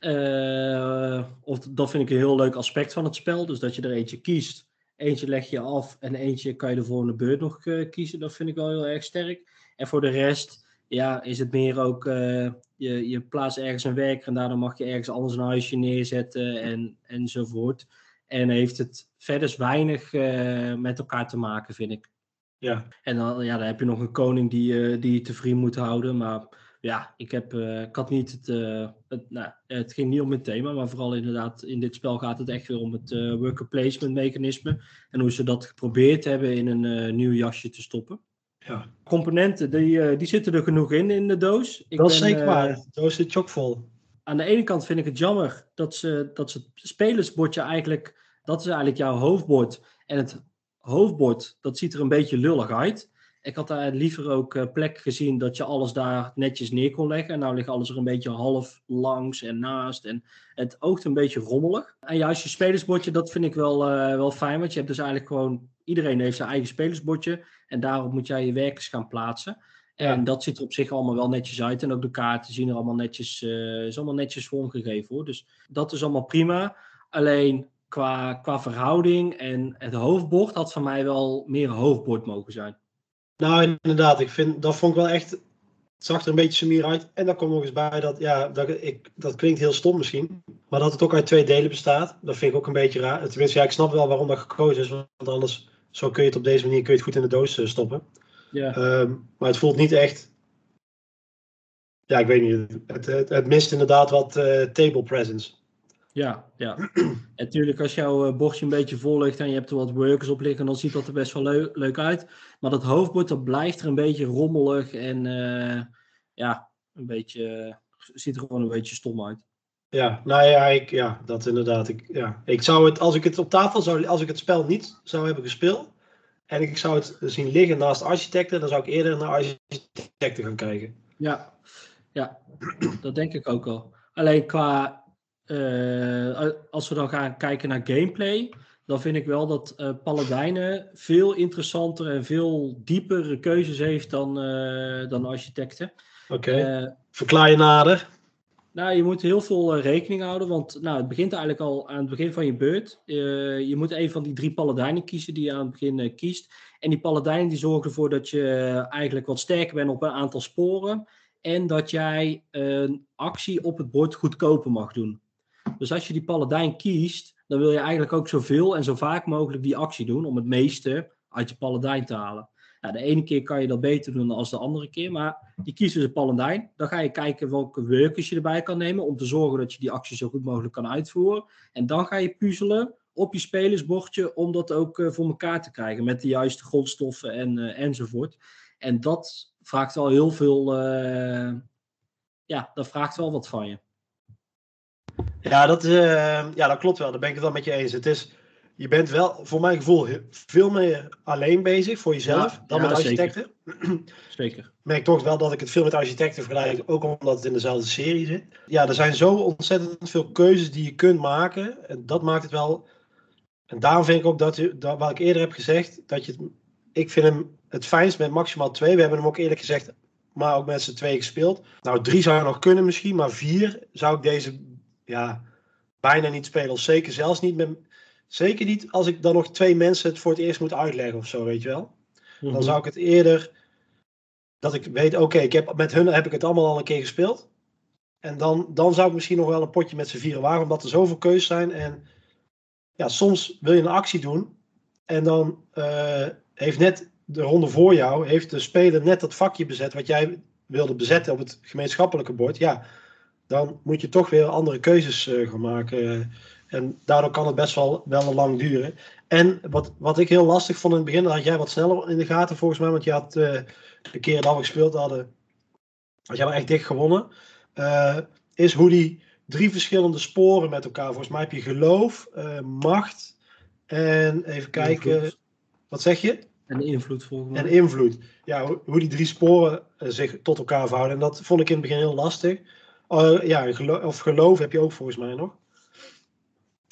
Uh, of, dat vind ik een heel leuk aspect van het spel. Dus dat je er eentje kiest, eentje leg je af en eentje kan je de volgende beurt nog uh, kiezen. Dat vind ik wel heel erg sterk. En voor de rest, ja, is het meer ook, uh, je, je plaatst ergens een werker en daardoor mag je ergens anders een huisje neerzetten en, enzovoort. En heeft het verder weinig uh, met elkaar te maken, vind ik. Ja. En dan, ja, dan heb je nog een koning die, uh, die je te vriend moet houden. Maar ja, ik, heb, uh, ik had niet het, het, nou, het ging niet om het thema, maar vooral inderdaad in dit spel gaat het echt weer om het worker placement mechanisme. En hoe ze dat geprobeerd hebben in een nieuw jasje te stoppen. Ja. Componenten, die, die zitten er genoeg in in de doos. Ik dat is zeker waar. De doos zit chockvol. Aan de ene kant vind ik het jammer dat ze, dat ze het spelersbordje eigenlijk dat is eigenlijk jouw hoofdbord. En het hoofdbord, dat ziet er een beetje lullig uit. Ik had daar liever ook uh, plek gezien dat je alles daar netjes neer kon leggen. En nou ligt alles er een beetje half langs en naast. En het oogt een beetje rommelig. En juist je spelersbordje, dat vind ik wel, uh, wel fijn. Want je hebt dus eigenlijk gewoon... Iedereen heeft zijn eigen spelersbordje. En daarop moet jij je werkers gaan plaatsen. En ja. dat ziet er op zich allemaal wel netjes uit. En ook de kaarten zien er allemaal netjes, uh, is allemaal netjes vormgegeven hoor. Dus dat is allemaal prima. Alleen qua, qua verhouding en het hoofdbord had van mij wel meer hoofdbord mogen zijn. Nou, inderdaad. Ik vind, dat vond ik wel echt... Het zag er een beetje semier uit. En dan komt nog eens bij dat, ja, dat, ik, dat klinkt heel stom misschien. Maar dat het ook uit twee delen bestaat. Dat vind ik ook een beetje raar. Tenminste, ja, ik snap wel waarom dat gekozen is. Want anders, zo kun je het op deze manier kun je het goed in de doos stoppen. Ja. Um, maar het voelt niet echt... Ja, ik weet niet. Het, het, het mist inderdaad wat uh, table presence. Ja, ja. [CLEARS THROAT] En natuurlijk, als jouw uh, bordje een beetje vol ligt en je hebt er wat workers op liggen, dan ziet dat er best wel leu leuk uit. Maar dat hoofdbord, dat blijft er een beetje rommelig en uh, ja, een beetje, ziet er gewoon een beetje stom uit. Ja, nou ja, ik, ja dat inderdaad. Ik, ja. ik zou het, als ik het op tafel zou, als ik het spel niet zou hebben gespeeld en ik zou het zien liggen naast architecten, dan zou ik eerder naar architecten gaan kijken. Ja, ja dat denk ik ook al. Alleen qua uh, als we dan gaan kijken naar gameplay, dan vind ik wel dat uh, Paladijnen veel interessanter en veel diepere keuzes heeft dan, uh, dan architecten. Oké, okay. verklaar je nader. Nou, je moet heel veel rekening houden, want nou, het begint eigenlijk al aan het begin van je beurt. je moet een van die drie paladijnen kiezen die je aan het begin kiest. En die paladijnen die zorgen ervoor dat je eigenlijk wat sterker bent op een aantal sporen. En dat jij een actie op het bord goedkoper mag doen. Dus als je die paladijn kiest, dan wil je eigenlijk ook zoveel en zo vaak mogelijk die actie doen om het meeste uit je paladijn te halen. De ene keer kan je dat beter doen dan de andere keer, maar je kiest dus een paladijn. Dan ga je kijken welke workers je erbij kan nemen om te zorgen dat je die actie zo goed mogelijk kan uitvoeren. En dan ga je puzzelen op je spelersbordje om dat ook uh, voor elkaar te krijgen met de juiste grondstoffen en, uh, enzovoort. En dat vraagt wel heel veel, uh, ja, dat vraagt wel wat van je. Ja dat, uh, ja, dat klopt wel. Daar ben ik het wel met je eens. Het is, je bent wel, voor mijn gevoel, veel meer alleen bezig voor jezelf Ja, dan ja, met architecten. [CLEARS THROAT] Zeker. Ik merk toch wel dat ik het veel met architecten vergelijk, ook omdat het in dezelfde serie zit. Ja, er zijn zo ontzettend veel keuzes die je kunt maken. En dat maakt het wel. En daarom vind ik ook dat, je- dat wat ik eerder heb gezegd, dat je het, ik vind hem het fijnst met maximaal twee. We hebben hem ook eerlijk gezegd, maar ook met z'n twee gespeeld. Nou, drie zou nog kunnen misschien, maar vier zou ik deze ja, bijna niet spelen. Of zeker zelfs niet met. Zeker niet als ik dan nog twee mensen het voor het eerst moet uitleggen of zo, weet je wel. Mhm. Dan zou ik het eerder dat ik weet, oké, ik heb met hun heb ik het allemaal al een keer gespeeld. En dan, dan zou ik misschien nog wel een potje met z'n vieren wagen, omdat er zoveel keuzes zijn. En ja, soms wil je een actie doen. En dan eh, heeft net de ronde voor jou, heeft de speler net dat vakje bezet wat jij wilde bezetten op het gemeenschappelijke bord. Ja, dan moet je toch weer andere keuzes eh, gaan maken. En daardoor kan het best wel, wel lang duren. En wat, wat ik heel lastig vond in het begin, dat had jij wat sneller in de gaten volgens mij. Want je had eh, de keer dat we gespeeld hadden, had jij wel echt dicht gewonnen. eh, is hoe die drie verschillende sporen met elkaar. Volgens mij heb je geloof, macht en even kijken. Invloed. Wat zeg je? En invloed volgens mij. En invloed. Ja, hoe, hoe die drie sporen zich tot elkaar verhouden. En dat vond ik in het begin heel lastig. Eh, ja, gelo- of geloof heb je ook volgens mij nog.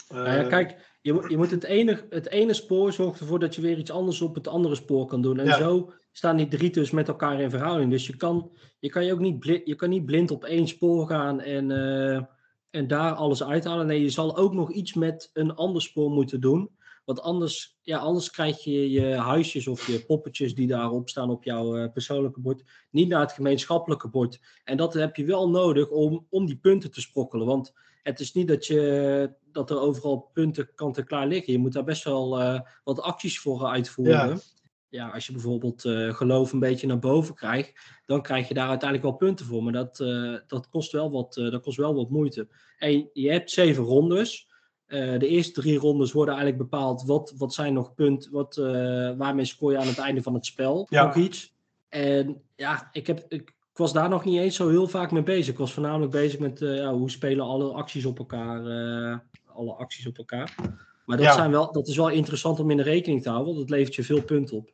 Eh, kijk, je, moet- je moet het ene, het ene spoor zorgt ervoor dat je weer iets anders op het andere spoor kan doen. En Ja. zo staan die drie dus met elkaar in verhouding. Dus je kan, je kan, je ook niet, blind, je kan niet blind op één spoor gaan en, eh, en daar alles uithalen. Nee, je zal ook nog iets met een ander spoor moeten doen. Want anders, ja, anders krijg je je huisjes of je poppetjes die daarop staan op jouw eh, persoonlijke bord niet naar het gemeenschappelijke bord. En dat heb je wel nodig om, om die punten te sprokkelen. Want het is niet dat, je, dat er overal punten kant-en-klaar liggen. Je moet daar best wel eh, wat acties voor uitvoeren. Ja. Ja. als je bijvoorbeeld eh, geloof een beetje naar boven krijgt, dan krijg je daar uiteindelijk wel punten voor. Maar dat, dat, kost, wel wat, dat kost wel wat moeite. En je hebt zeven rondes. Eh, de eerste drie rondes worden eigenlijk bepaald wat, wat zijn nog punten, wat, eh, waarmee scoor je aan het einde van het spel Ja. nog iets. En ja, ik, heb, ik, ik was daar nog niet eens zo heel vaak mee bezig. Ik was voornamelijk bezig met eh, ja, hoe spelen alle acties op elkaar. alle acties op elkaar. Maar dat, Ja. zijn wel, dat is wel interessant om in de rekening te houden, want dat levert je veel punten op.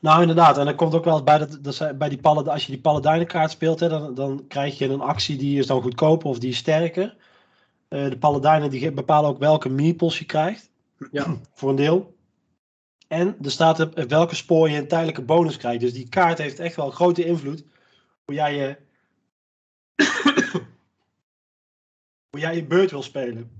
Nou, inderdaad. En dan komt ook wel bij, dat, dat bij die pallet, als je die paladijnenkaart speelt, hè, dan, dan krijg je een actie die is dan goedkoper of die is sterker. Eh, de paladijnen die bepalen ook welke meeples je krijgt. Ja. [CLEARS THROAT] Voor een deel. En er staat op welke spoor je een tijdelijke bonus krijgt. Dus die kaart heeft echt wel grote invloed. Hoe jij je, [COUGHS] hoe jij je beurt wil spelen.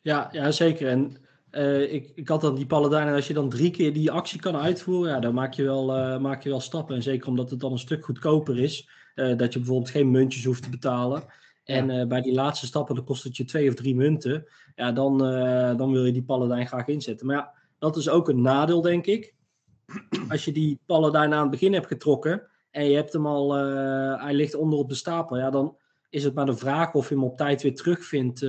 Ja, ja zeker. En eh, ik, ik had dan die paladijn, en als je dan drie keer die actie kan uitvoeren, ja, dan maak je, wel, eh, maak je wel stappen. En zeker omdat het dan een stuk goedkoper is, dat je bijvoorbeeld geen muntjes hoeft te betalen. En eh, bij die laatste stappen, dan kost het je twee of drie munten. Ja, dan, eh, dan wil je die paladijn graag inzetten. Maar ja, dat is ook een nadeel, denk ik. [CLEARS THROAT] Als je die paladijn aan het begin hebt getrokken en je hebt hem al, eh, hij ligt onder op de stapel, ja, dan is het maar de vraag of je hem op tijd weer terugvindt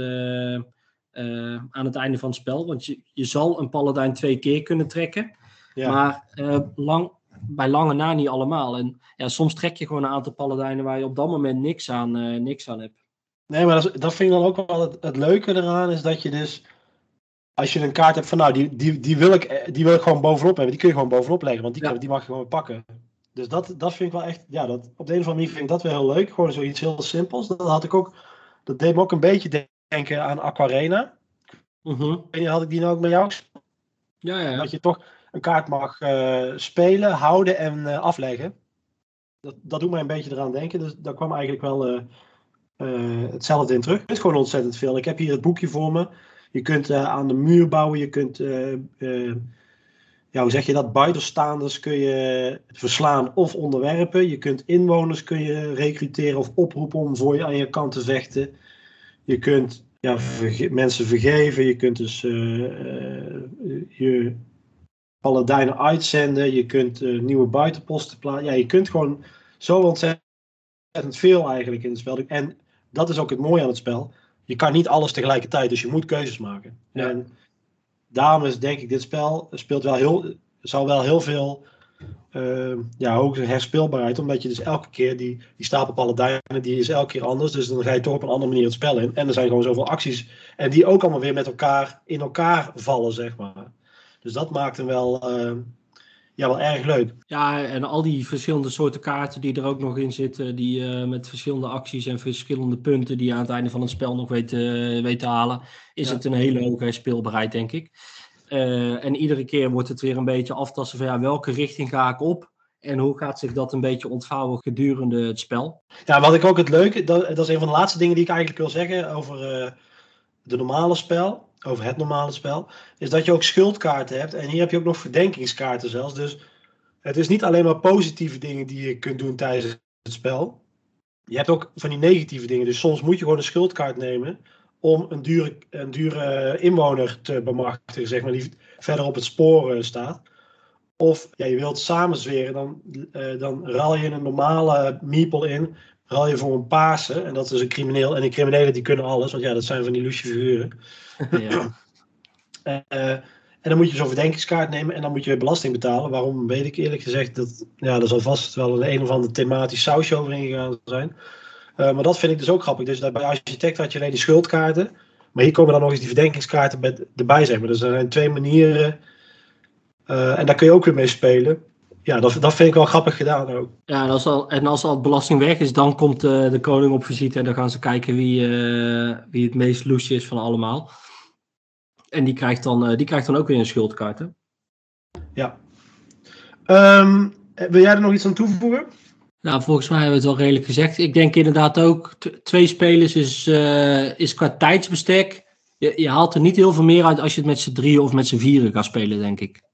aan het einde van het spel. Want je, je zal een paladijn twee keer kunnen trekken, Ja. maar lang, bij lange na niet allemaal. En ja, soms trek je gewoon een aantal paladijnen waar je op dat moment niks aan, niks aan hebt. Nee, maar dat, dat vind ik dan ook wel het, het leuke eraan, is dat je dus, als je een kaart hebt van nou, die, die, die, wil ik, eh, die wil ik gewoon bovenop hebben, die kun je gewoon bovenop leggen, want die, Ja. die mag je gewoon pakken. Dus dat, dat vind ik wel echt, ja, dat, op de een of andere manier vind ik dat wel heel leuk, gewoon zoiets heel simpels. Dat had ik ook, dat deed me ook een beetje denken aan Aquarena. Weet niet, had ik die nou ook met jou? Ja, ja, ja. Dat je toch een kaart mag eh, spelen, houden en eh, afleggen. Dat, dat doet mij een beetje eraan denken. Dus daar kwam eigenlijk wel eh, hetzelfde in terug. Het is gewoon ontzettend veel. Ik heb hier het boekje voor me. Je kunt eh, aan de muur bouwen. Je kunt, eh, ja, hoe zeg je dat? Buitenstaanders kun je verslaan of onderwerpen. Je kunt inwoners kun je recruteren of oproepen om voor je aan je kant te vechten. Je kunt ja, mensen vergeven. Je kunt dus je paladijnen uitzenden. Je kunt nieuwe buitenposten plaatsen. Ja, je kunt gewoon zo ontzettend veel eigenlijk in het spel. En dat is ook het mooie aan het spel. Je kan niet alles tegelijkertijd, dus je moet keuzes maken. Ja. En daarom is denk ik dit spel speelt wel heel, zal wel heel veel uh, ja, hoge herspeelbaarheid. Omdat je dus elke keer die, die stapel paladijnen, die is elke keer anders. Dus dan ga je toch op een andere manier het spel in. En er zijn gewoon zoveel acties. En die ook allemaal weer met elkaar in elkaar vallen, zeg maar. Dus dat maakt hem wel, uh, ja, wel erg leuk. Ja, en al die verschillende soorten kaarten die er ook nog in zitten. Die uh, met verschillende acties en verschillende punten die je aan het einde van het spel nog weet, weet te halen. Is ja. het een hele hoge herspeelbaarheid, denk ik. Uh, en iedere keer wordt het weer een beetje aftasten van ja, welke richting ga ik op? En hoe gaat zich dat een beetje ontvouwen gedurende het spel? Ja, wat ik ook het leuke, dat, dat is een van de laatste dingen die ik eigenlijk wil zeggen over de normale spel, over het normale spel, is dat je ook schuldkaarten hebt. En hier heb je ook nog verdenkingskaarten zelfs. Dus het is niet alleen maar positieve dingen die je kunt doen tijdens het spel. Je hebt ook van die negatieve dingen. Dus soms moet je gewoon een schuldkaart nemen om een dure, een dure inwoner te bemachtigen, zeg maar, die verder op het spoor uh, staat. Of ja, je wilt samenzweren, dan, uh, dan ruil je een normale meeple in, ruil je voor een paarse, en dat is een crimineel. En die criminelen die kunnen alles, want ja, dat zijn van die loesje figuren. [LAUGHS] ja. uh, en dan moet je zo'n verdenkingskaart nemen en dan moet je weer belasting betalen. Waarom weet ik eerlijk gezegd dat, ja, er zal vast wel een, een of andere thematisch sausje over ingegaan zijn. Uh, maar dat vind ik dus ook grappig. Dus bij architect had je alleen die schuldkaarten. Maar hier komen dan nog eens die verdenkingskaarten bij, erbij, zeg maar. Dus er zijn twee manieren. Uh, en daar kun je ook weer mee spelen. Ja, dat, dat vind ik wel grappig gedaan ook. Ja, en als al, en als al belasting weg is, dan komt uh, de koning op visite. En dan gaan ze kijken wie, wie het meest loesje is van allemaal. En die krijgt dan, die krijgt dan ook weer een schuldkaart, hè? Ja. Um, wil jij er nog iets aan toevoegen? Nou, volgens mij hebben we het wel redelijk gezegd. Ik denk inderdaad ook, twee spelers is, is qua tijdsbestek. Je, je, haalt er niet heel veel meer uit als je het met z'n drieën of met z'n vieren gaat spelen, denk ik.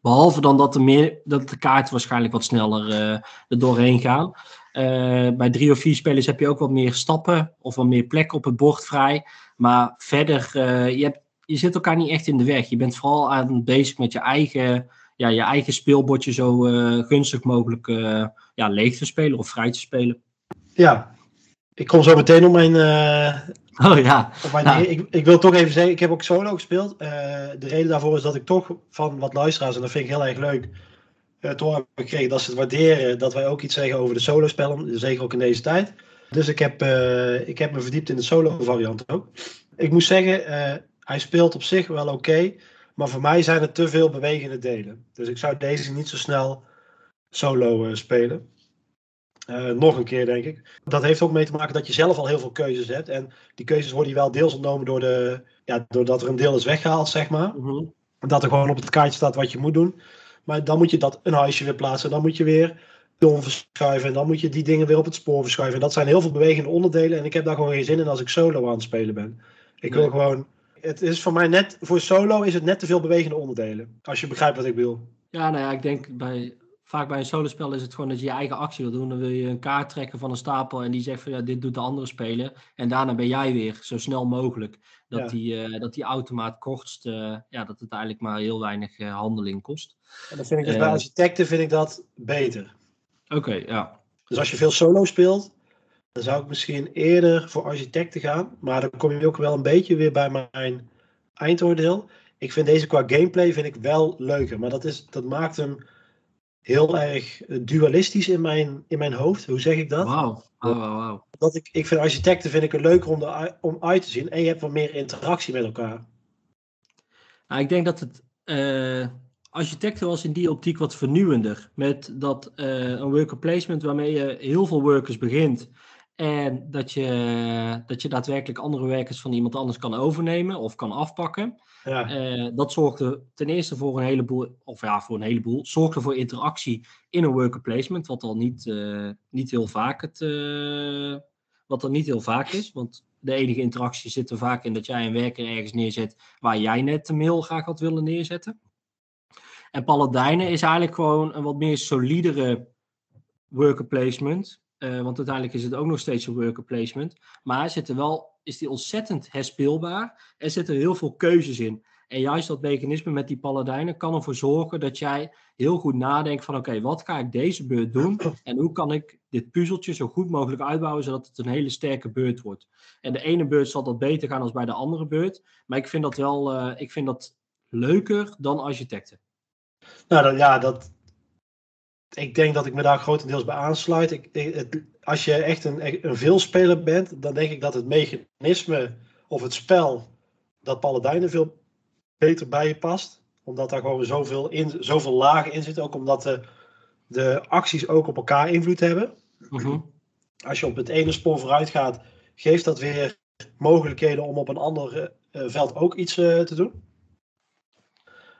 Behalve dan dat, er meer, dat de kaarten waarschijnlijk wat sneller uh, er doorheen gaan. Uh, bij drie of vier spelers heb je ook wat meer stappen of wat meer plek op het bord vrij. Maar verder, je, hebt, je zit elkaar niet echt in de weg. Je bent vooral aan bezig met je eigen ja, je eigen speelbordje zo gunstig mogelijk ja, leeg te spelen of vrij te spelen. Ja, ik kom zo meteen op mijn. Uh, oh ja. Op mijn ja. ik, ik wil toch even zeggen, ik heb ook solo gespeeld. de reden daarvoor is dat ik toch van wat luisteraars, en dat vind ik heel erg leuk, toch heb gekregen dat ze het waarderen dat wij ook iets zeggen over de solo spellen, zeker ook in deze tijd. Dus ik heb, ik heb me verdiept in de solo variant ook. Ik moet zeggen, hij speelt op zich wel oké. Okay, maar voor mij zijn het te veel bewegende delen. Dus ik zou deze niet zo snel solo uh, spelen. Uh, nog een keer, denk ik. Dat heeft ook mee te maken dat je zelf al heel veel keuzes hebt. En die keuzes worden wel deels ontnomen door de, ja, doordat er een deel is weggehaald, zeg maar. Mm -hmm. Dat er gewoon op het kaartje staat wat je moet doen. Maar dan moet je dat een huisje weer plaatsen. Dan moet je weer dom verschuiven. En dan moet je die dingen weer op het spoor verschuiven. En dat zijn heel veel bewegende onderdelen. En ik heb daar gewoon geen zin in als ik solo aan het spelen ben. Ik wil nee. gewoon het is voor mij net, voor solo is het net te veel bewegende onderdelen. Als je begrijpt wat ik wil. Ja, nou ja, ik denk bij, vaak bij een solospel is het gewoon dat je je eigen actie wil doen. Dan wil je een kaart trekken van een stapel en die zegt van ja, dit doet de andere speler. En daarna ben jij weer zo snel mogelijk. Dat, ja. die, uh, dat die automaat kortst, uh, ja, dat het eigenlijk maar heel weinig uh, handeling kost. En dan vind ik dus bij architecten vind ik dat beter. Oké, okay, ja. Dus als je veel solo speelt, dan zou ik misschien eerder voor architecten gaan. Maar dan kom je ook wel een beetje weer bij mijn eindoordeel. Ik vind deze qua gameplay vind ik wel leuker. Maar dat, is, dat maakt hem heel erg dualistisch in mijn, in mijn hoofd. Hoe zeg ik dat? Wauw. Wow, wow, Dat ik, ik vind architecten vind ik er leuker om, de, om uit te zien. En je hebt wat meer interactie met elkaar. Nou, ik denk dat het... Uh architecten was in die optiek wat vernieuwender. Met dat uh, een worker placement waarmee je heel veel workers begint. En dat je, dat je daadwerkelijk andere werkers van iemand anders kan overnemen of kan afpakken. Ja. Uh, dat zorgde ten eerste voor een heleboel, of ja, voor een heleboel, zorgde voor interactie in een worker placement, wat al niet, uh, niet heel vaak het, uh, wat er niet heel vaak is. Want de enige interactie zit er vaak in dat jij een werker ergens neerzet waar jij net de mail graag had willen neerzetten. En Paladijnen is eigenlijk gewoon een wat meer solidere worker placement. Uh, want uiteindelijk is het ook nog steeds een worker placement. Maar zit er wel, is die ontzettend herspeelbaar. Er zitten heel veel keuzes in. En juist dat mechanisme met die paladijnen kan ervoor zorgen dat jij heel goed nadenkt van oké, wat ga ik deze beurt doen? En hoe kan ik dit puzzeltje zo goed mogelijk uitbouwen zodat het een hele sterke beurt wordt? En de ene beurt zal dat beter gaan als bij de andere beurt. Maar ik vind dat wel, uh, ik vind dat leuker dan architecten. Nou dan, ja, dat, ik denk dat ik me daar grotendeels bij aansluit. Ik, ik- het- als je echt een, een veelspeler bent, dan denk ik dat het mechanisme of het spel dat Paladijn er veel beter bij je past. Omdat daar gewoon zoveel, in, zoveel lagen in zitten. Ook omdat de, de acties ook op elkaar invloed hebben. Mhm. Als je op het ene spoor vooruit gaat, geeft dat weer mogelijkheden om op een ander eh, veld ook iets eh, te doen.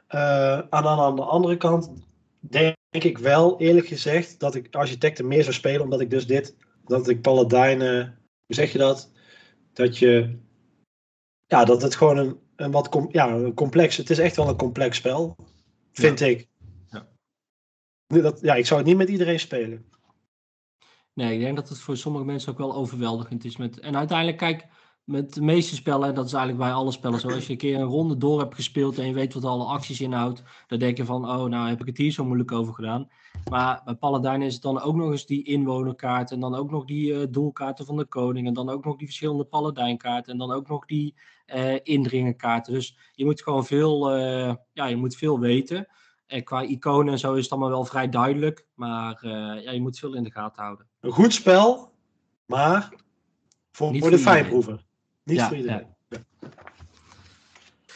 Eh, aan, aan, aan de andere kant denk ik wel, eerlijk gezegd, dat ik architecten meer zou spelen, omdat ik dus dit, dat ik paladijnen, hoe zeg je dat? Dat je, ja, dat het gewoon een, een wat com, ja, een complex, het is echt wel een complex spel, vind ik. Ja. Dat, ja, ik zou het niet met iedereen spelen. Nee, ik denk dat het voor sommige mensen ook wel overweldigend is. Met, en uiteindelijk, kijk, met de meeste spellen, en dat is eigenlijk bij alle spellen zo, als je een keer een ronde door hebt gespeeld en je weet wat alle acties inhoudt, dan denk je van, oh, nou heb ik het hier zo moeilijk over gedaan. Maar bij Paladijn is het dan ook nog eens die inwonerkaart en dan ook nog die eh, doelkaarten van de koning en dan ook nog die verschillende Paladijnkaarten en dan ook nog die eh indringerkaarten. Dus je moet gewoon veel, eh, ja, je moet veel weten. En qua iconen en zo is het allemaal wel vrij duidelijk, maar ja, je moet veel in de gaten houden. Een goed spel, maar voor, voor de fijnproever. Niet Ja, voor iedereen.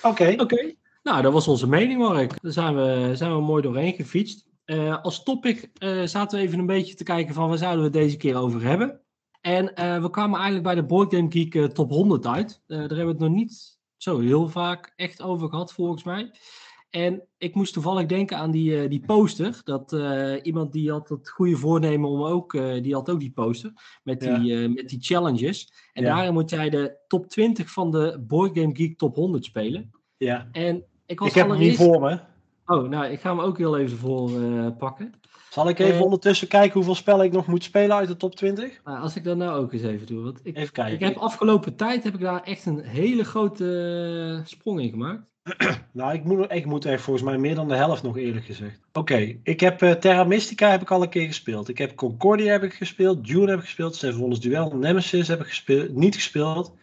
Oké, Oké, nou dat was onze mening, Mark. Daar zijn we, zijn we mooi doorheen gefietst. Eh, als topic eh, zaten we even een beetje te kijken van waar zouden we het deze keer over hebben. En eh, we kwamen eigenlijk bij de Board Game Geek Top 100 uit. Daar hebben we het nog niet zo heel vaak echt over gehad, volgens mij. En ik moest toevallig denken aan die, eh, die poster. Dat eh, iemand die had het goede voornemen om ook, eh, die had ook die poster. Met die, met die challenges. En Ja. daarin moet jij de top 20 van de Board Game Geek Top 100 spelen. ja. En ik was Ik heb hem niet voor me. Oh, nou, ik ga hem ook heel even voor pakken. Zal ik even ondertussen kijken hoeveel spellen ik nog moet spelen uit de top 20? Nou, als ik dat nou ook eens even doe. Want ik, Even kijken. ik heb afgelopen tijd heb ik daar echt een hele grote sprong in gemaakt. [CLEARS THROAT] Nou, ik moet, ik moet echt volgens mij meer dan de helft nog eerlijk gezegd. Oké, ik heb eh, Terra Mystica heb ik al een keer gespeeld. Ik heb Concordia heb ik gespeeld. Dune heb ik gespeeld. Seven Duel. Nemesis heb ik gespeeld, niet gespeeld.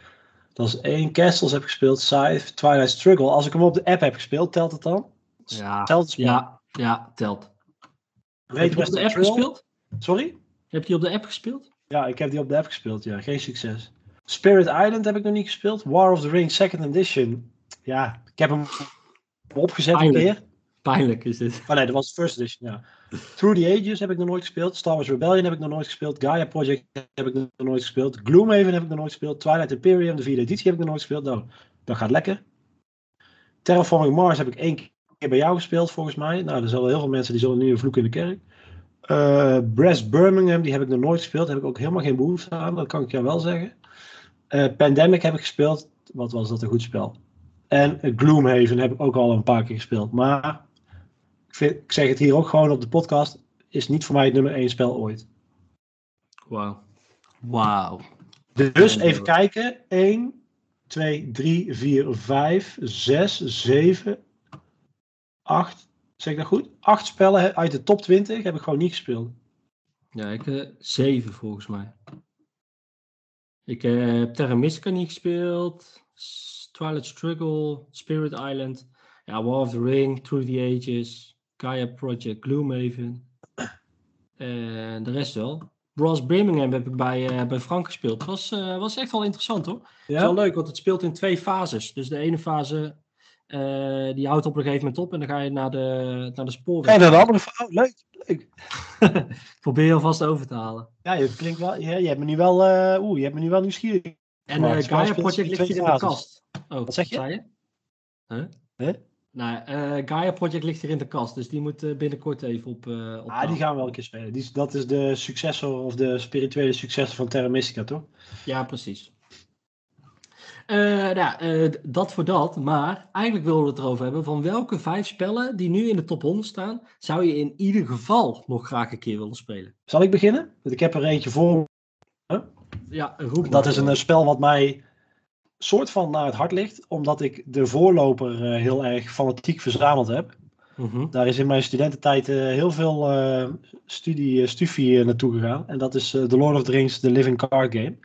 Dat is één. Castles heb ik gespeeld. Scythe. Twilight Struggle. Als ik hem op de app heb gespeeld, telt het dan? Ja, Hetzelfde spel. ja, ja telt. Heb je op de app Trail. gespeeld? Sorry? Heb je op de app gespeeld? Ja, ik heb die op de app gespeeld. Ja, geen succes. Spirit Island heb ik nog niet gespeeld. War of the Ring Second Edition. Ja, ik heb hem opgezet een Eindelijk. keer. Pijnlijk is dit. Oh nee, dat was First Edition, ja. Through the Ages heb ik nog nooit gespeeld. Star Wars Rebellion heb ik nog nooit gespeeld. Gaia Project heb ik nog nooit gespeeld. Gloomhaven heb ik nog nooit gespeeld. Twilight Imperium, de vierde editie, heb ik nog nooit gespeeld. Nou, dat gaat lekker. Terraforming Mars heb ik één keer bij jou gespeeld, volgens mij. Nou, er zijn wel heel veel mensen die zullen nu een vloek in de kerk. Eh Brest Birmingham, die heb ik nog nooit gespeeld. Daar heb ik ook helemaal geen behoefte aan, dat kan ik jou wel zeggen. Eh, Pandemic heb ik gespeeld. Wat was dat een goed spel. En eh, Gloomhaven heb ik ook al een paar keer gespeeld. Maar ik, vind, ik zeg het hier ook gewoon op de podcast. Is niet voor mij het nummer één spel ooit. Wauw. Wauw. Dus even ja. kijken. 1, 2, 3, 4, 5, 6, 7, 8. Zeg ik dat goed? 8 spellen uit de top 20 heb ik gewoon niet gespeeld. Ja, ik eh zeven volgens mij. Ik eh, heb Terra Mystica niet gespeeld. Twilight Struggle, Spirit Island. Ja, War of the Ring, Through the Ages, Gaia Project, Gloomhaven. En de rest wel. Bros Birmingham heb ik bij, eh, bij Frank gespeeld. Het was, eh, was echt wel interessant hoor. Het is wel leuk, want het speelt in twee fases. Dus de ene fase, eh, die houdt op een gegeven moment op. En dan ga je naar de, naar de spoorweg. En dan een andere vrouw. Leuk. leuk. [LAUGHS] Probeer je alvast over te halen. Ja, je klinkt wel. Ja, je hebt me nu wel. eh Oeh, je hebt me nu wel nieuwsgierig. En Gaia Project ligt hier twee in de kast. Oh, Wat zeg je? Huh? Huh? Nou, eh, Gaia Project ligt hier in de kast, dus die moet eh, binnenkort even op, eh op Ah, die gaan we wel een keer spelen. Die, dat is de successor of de spirituele successor van Terra Mystica, toch? Ja, precies. Nou, dat voor dat, maar eigenlijk wilden we het erover hebben van welke vijf spellen die nu in de top 100 staan, zou je in ieder geval nog graag een keer willen spelen? Zal ik beginnen? Want ik heb er eentje voor. Ja, roep Dat is een spel wat mij soort van naar het hart ligt, omdat ik de voorloper eh, heel erg fanatiek verzameld heb. Mhm. Daar is in mijn studententijd eh, heel veel eh, studie, stufie eh, naartoe gegaan. En dat is The Lord of the Rings, The Living Card Game.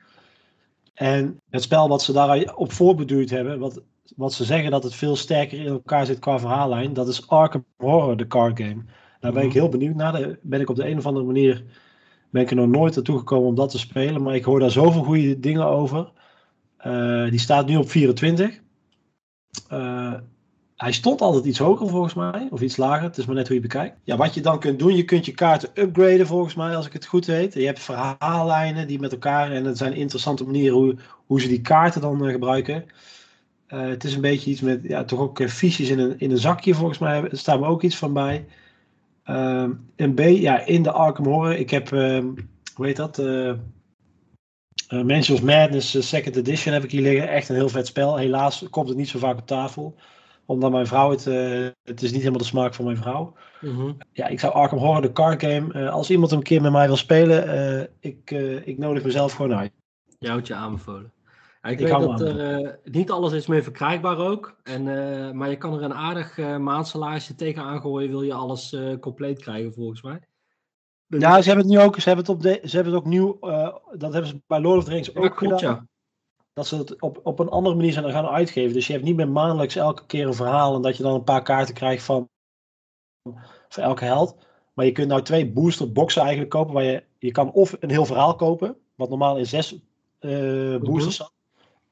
En het spel wat ze daarop voorbeduurd hebben, wat, wat ze zeggen dat het veel sterker in elkaar zit qua verhaallijn, dat is Arkham Horror, de card game. Daar ben ik Mhm. heel benieuwd naar. Daar ben ik op de een of andere manier ben ik er nog nooit naartoe gekomen om dat te spelen. Maar ik hoor daar zoveel goede dingen over. Eh, die staat nu op 24. Eh, hij stond altijd iets hoger volgens mij, of iets lager. Het is maar net hoe je bekijkt. Ja, wat je dan kunt doen, je kunt je kaarten upgraden volgens mij, als ik het goed weet. Je hebt verhaallijnen die met elkaar, en het zijn interessante manieren hoe, hoe ze die kaarten dan eh, gebruiken. Het is een beetje iets met, ja, toch ook fiches in een, in een zakje volgens mij. Er staat me ook iets van bij. Ehm, een B, ja, in de Arkham Horror. Ik heb, ehm, hoe heet dat? Mansions of Madness eh, Second Edition heb ik hier liggen. Echt een heel vet spel. Helaas komt het niet zo vaak op tafel. Omdat mijn vrouw het, eh, het is niet helemaal de smaak van mijn vrouw. Mhm. Ja, ik zou Arkham Horror, de card game, als iemand hem een keer met mij wil spelen, ik, ik nodig mezelf gewoon uit. Je houdt je aanbevolen. Ja, ik, Ik weet dat er niet alles is meer verkrijgbaar ook. En, maar je kan er een aardig uh, maandsalarisje tegen aangooien, wil je alles compleet krijgen volgens mij. Ja, ze hebben het nu ook, ze hebben het, op de, ze hebben het ook nieuw, eh, dat hebben ze bij Lord of the Rings Ja, ook klopt gedaan. ja. Dat ze het op, op een andere manier zijn gaan uitgeven. Dus je hebt niet meer maandelijks elke keer een verhaal en dat je dan een paar kaarten krijgt van voor elke held. Maar je kunt nou twee booster boxen eigenlijk kopen. Waar je, je kan of een heel verhaal kopen, wat normaal in zes eh, boosters zat.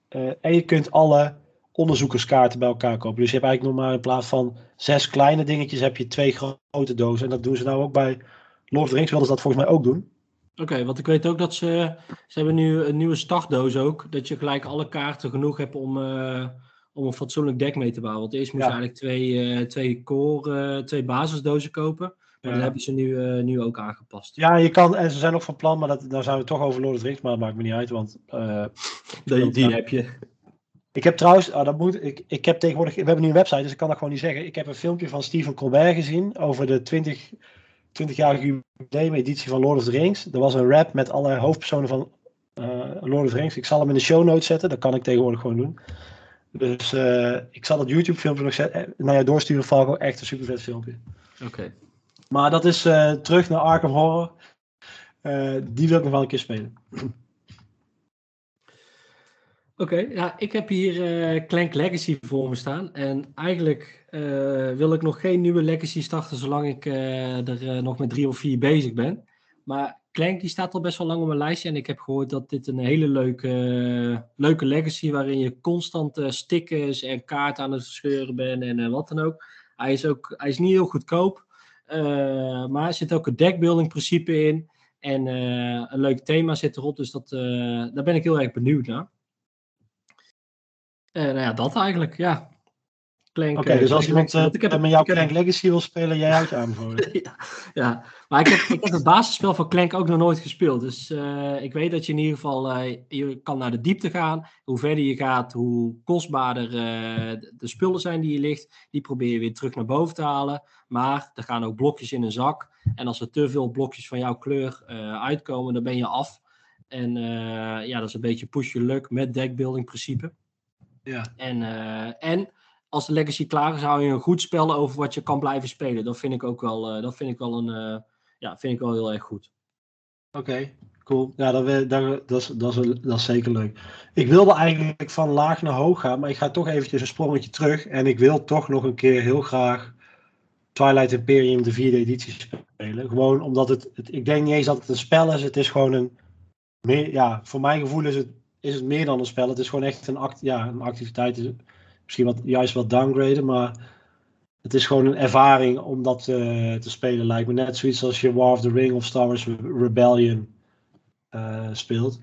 Eh, en je kunt alle onderzoekerskaarten bij elkaar kopen. Dus je hebt eigenlijk nog maar in plaats van zes kleine dingetjes, heb je twee grote dozen. En dat doen ze nou ook bij Lord of the Rings, wilden ze dat volgens mij ook doen. Oké, want ik weet ook dat ze, ze hebben nu een nieuwe startdoos ook. Dat je gelijk alle kaarten genoeg hebt om, eh, om een fatsoenlijk deck mee te bouwen. Want eerst moest je eigenlijk twee, eh, twee core, eh, twee basisdozen kopen. Maar dat hebben ze nu, nu ook aangepast. Ja, je kan, en ze zijn ook van plan, maar dat, daar zijn we toch over Lord of the Rings, maar dat maakt me niet uit, want Die, die heb je. ik heb trouwens, oh, dat moet, ik, ik heb tegenwoordig, we hebben nu een website, dus ik kan dat gewoon niet zeggen. Ik heb een filmpje van Stephen Colbert gezien over de 20, 20-jarige jubileum-editie van Lord of the Rings. Er was een rap met alle hoofdpersonen van eh, Lord of the Rings. Ik zal hem in de show notes zetten, dat kan ik tegenwoordig gewoon doen. Dus eh, ik zal dat YouTube-filmpje nog zetten, eh, naar jou doorsturen, Falco. Echt een super vet filmpje. Oké. Maar dat is terug naar Arkham Horror. Die wil ik nog wel een keer spelen. Oké, ja, ik heb hier eh Clank Legacy voor me staan. En eigenlijk eh, wil ik nog geen nieuwe Legacy starten zolang ik eh, er nog met drie of vier bezig ben. Maar Clank die staat al best wel lang op mijn lijstje. En ik heb gehoord dat dit een hele leuke, leuke Legacy waarin je constant stickers en kaarten aan het verscheuren bent en wat dan ook. Hij is, ook, hij is niet heel goedkoop. maar er zit ook een deckbuilding principe in. En een leuk thema zit erop. Dus dat, daar ben ik heel erg benieuwd naar. Eh, nou ja, dat eigenlijk, ja. Oké, eh, dus als iemand eh, Want ik heb, met jou ik heb- Clank Legacy wil spelen, jij houdt je aanbevolen. [LAUGHS] ja, ja, maar ik heb, ik heb het basisspel van Clank ook nog nooit gespeeld. Dus eh, ik weet dat je in ieder geval, eh, je kan naar de diepte gaan. Hoe verder je gaat, hoe kostbaarder eh, de, spullen zijn die je ligt. Die probeer je weer terug naar boven te halen. Maar er gaan ook blokjes in een zak. En als er te veel blokjes van jouw kleur eh, uitkomen, dan ben je af. En eh, ja, dat is een beetje push your luck met deckbuilding principe. Ja. En, eh, en als de legacy klaar is, hou je een goed spel over wat je kan blijven spelen. Dat vind ik ook wel, eh, dat vind ik wel een, eh, ja, vind ik wel heel erg goed. Oké, cool. Ja, dat, dat, dat, is, dat, is, dat is zeker leuk. Ik wilde eigenlijk van laag naar hoog gaan, maar ik ga toch eventjes een sprongetje terug. En ik wil toch nog een keer heel graag Twilight Imperium de vierde editie spelen. Gewoon omdat het, het ik denk niet eens dat het een spel is. Het is gewoon een, meer, ja, voor mijn gevoel is het, is het meer dan een spel. Het is gewoon echt een, act, ja, een activiteit. Is Misschien wat, juist wat downgraden, maar het is gewoon een ervaring om dat eh, te spelen. Lijkt me net zoiets als je War of the Ring of Star Wars Rebellion eh, speelt.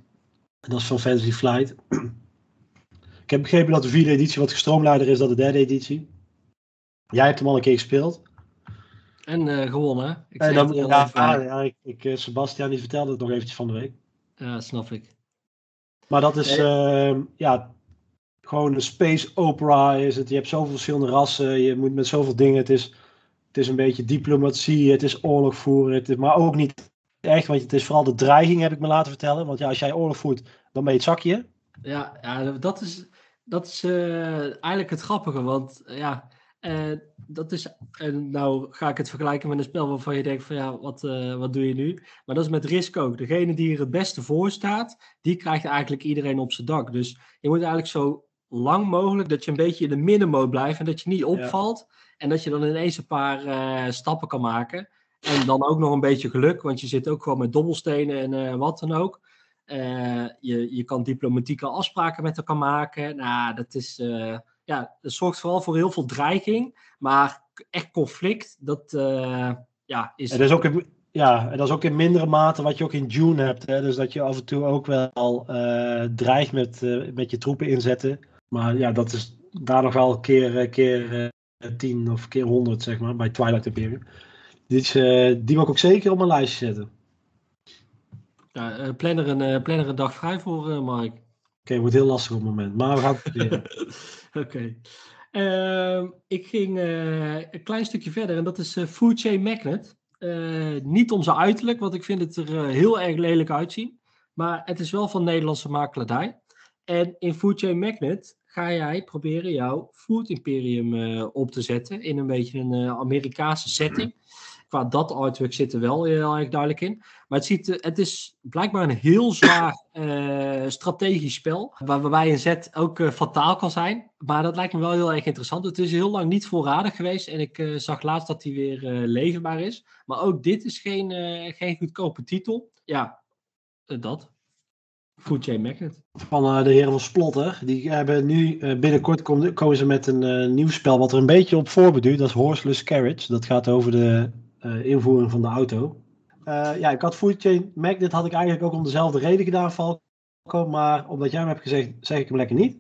En dat is van Fantasy Flight. [CLEARS THROAT] Ik heb begrepen dat de vierde editie wat gestroomlijnder is dan de derde editie. Jij hebt hem al een keer gespeeld. En eh, gewonnen. hè? Ik En dan, ja, ik, ik, Sebastian die vertelde het nog eventjes van de week. Ja, snap ik. Maar dat is ehm, ja, gewoon een space opera. Is het. Je hebt zoveel verschillende rassen. Je moet met zoveel dingen. Het is, het is een beetje diplomatie. Het is oorlog voeren. Het is, maar ook niet echt. Want het is vooral de dreiging, heb ik me laten vertellen. Want ja, als jij oorlog voert, dan ben je het zakje. Ja, ja dat is, dat is eh, eigenlijk het grappige. Want eh, ja, eh, dat is. En nou ga ik het vergelijken met een spel waarvan je denkt: van ja, wat, eh, wat doe je nu? Maar dat is met Risk ook. Degene die er het beste voor staat, die krijgt eigenlijk iedereen op zijn dak. Dus je moet eigenlijk zo lang mogelijk dat je een beetje in de middenmoot blijft en dat je niet opvalt. En dat je dan ineens een paar eh, stappen kan maken. En dan ook nog een beetje geluk, want je zit ook gewoon met dobbelstenen en wat dan ook. je, je kan diplomatieke afspraken met elkaar maken. Nou, dat is ja, dat zorgt vooral voor heel veel dreiging. Maar echt conflict, dat uh, ja, is... En dat is ook in, ja, en dat is ook in mindere mate wat je ook in June hebt. Hè? Dus dat je af en toe ook wel uh, dreigt met, uh, met je troepen inzetten. Maar ja, dat is daar nog wel keer, keer 10 of keer 100, zeg maar, bij Twilight Imperium. Dus die wil ik ook zeker op mijn lijstje zetten. Ja, plan, er een, plan er een dag vrij voor, Mark. Oké, okay, wordt heel lastig op het moment, maar we gaan het proberen. [LAUGHS] Oké. Ehm, ik ging uh, een klein stukje verder en dat is uh, Food Chain Magnet. Uh, niet om zijn uiterlijk, want ik vind het er heel erg lelijk uitzien. Maar het is wel van Nederlandse makelaardij. En in Food Chain Magnet ga jij proberen jouw food imperium op te zetten in een beetje een Amerikaanse setting qua dat artwork zit er wel heel erg duidelijk in. Maar het, ziet, het is blijkbaar een heel zwaar uh, strategisch spel. Waarbij een zet ook fataal kan zijn. Maar dat lijkt me wel heel erg interessant. Het is heel lang niet voorradig geweest. En ik zag laatst dat hij weer leverbaar is. Maar ook dit is geen, geen goedkope titel. Ja, dat. Food Chain Magnet. Van de heren van Splotter. Die hebben nu binnenkort komen, komen ze met een nieuw spel wat er een beetje op voorbeduurt. Dat is Horseless Carriage. Dat gaat over de invoering van de auto. Uh, ja, ik had Food Chain Magnet had ik eigenlijk ook om dezelfde reden gedaan, Falco. Maar omdat jij hem hebt gezegd, zeg ik hem lekker niet.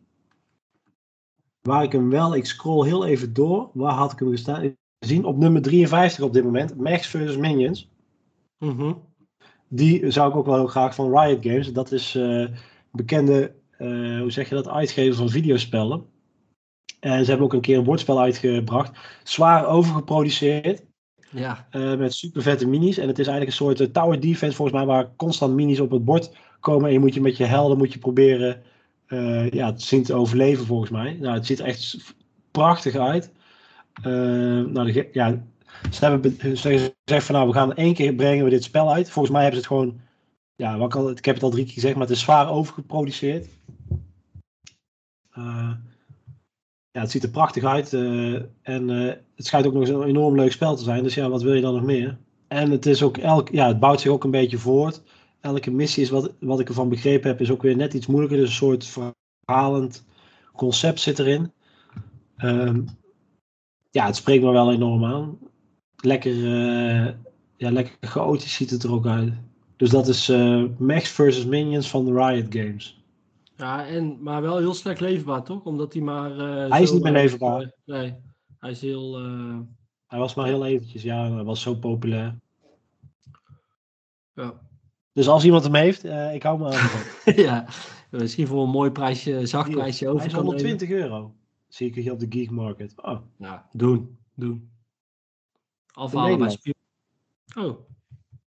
Waar ik hem wel, ik scroll heel even door. Waar had ik hem gestaan? Zien op nummer 53 op dit moment. Max vs Minions. Mm Die zou ik ook wel heel graag van Riot Games. Dat is uh, bekende, hoe zeg je dat, uitgever van videospellen. En ze hebben ook een keer een woordspel uitgebracht. Zwaar overgeproduceerd. Ja. Uh, met super vette minis. En het is eigenlijk een soort uh, tower defense volgens mij, waar constant minis op het bord komen. En je moet je met je helden moet je proberen uh, ja, het zien te overleven volgens mij. Nou, het ziet er echt prachtig uit. nou, ja, ze hebben gezegd van nou, we gaan één keer brengen we dit spel uit. Volgens mij hebben ze het gewoon, ja, wat ik, al, ik heb het al drie keer gezegd, maar het is zwaar overgeproduceerd. Ja, het ziet er prachtig uit. en het schijnt ook nog eens een enorm leuk spel te zijn. Dus ja, wat wil je dan nog meer? En het, is ook elk, ja, het bouwt zich ook een beetje voort. Elke missie is, wat, wat ik ervan begrepen heb, is ook weer net iets moeilijker. Dus een soort verhalend concept zit erin. Um, ja, het spreekt me wel enorm aan. Lekker, uh, ja, lekker chaotisch ziet het er ook uit. Dus dat is Max versus Minions van de Riot Games. Ja, en, maar wel heel slecht leefbaar, toch? Omdat hij maar. Uh, hij is niet meer leefbaar. nee. Hij is heel. Uh... Hij was maar heel eventjes, ja, hij was zo populair. Ja. Dus als iemand hem heeft, uh, ik hou me aan. [LAUGHS] ja, misschien voor een mooi prijsje, zacht prijsje over. Hij is 120 euro. Zie ik hier op de Geek Market. Oh. Ja, doen, doen. Afhalen bij Spiel. Oh.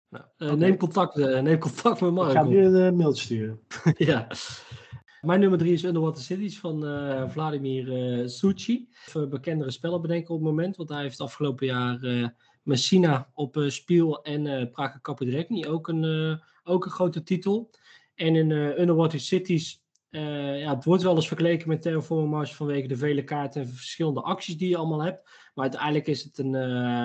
Nou, okay. neem, contact, neem contact met Mark. Ik ga nu een mailtje sturen. [LAUGHS] ja. Mijn nummer drie is Underwater Cities van uh, Vladimir uh, Suchi. Even bekendere spellen bedenken op het moment, want hij heeft afgelopen jaar uh, Messina op Spiel en uh, Praga ook een, ook een grote titel. En in Underwater Cities, ja, het wordt wel eens vergeleken met Terraforming Mars vanwege de vele kaarten en verschillende acties die je allemaal hebt. Maar uiteindelijk is het een,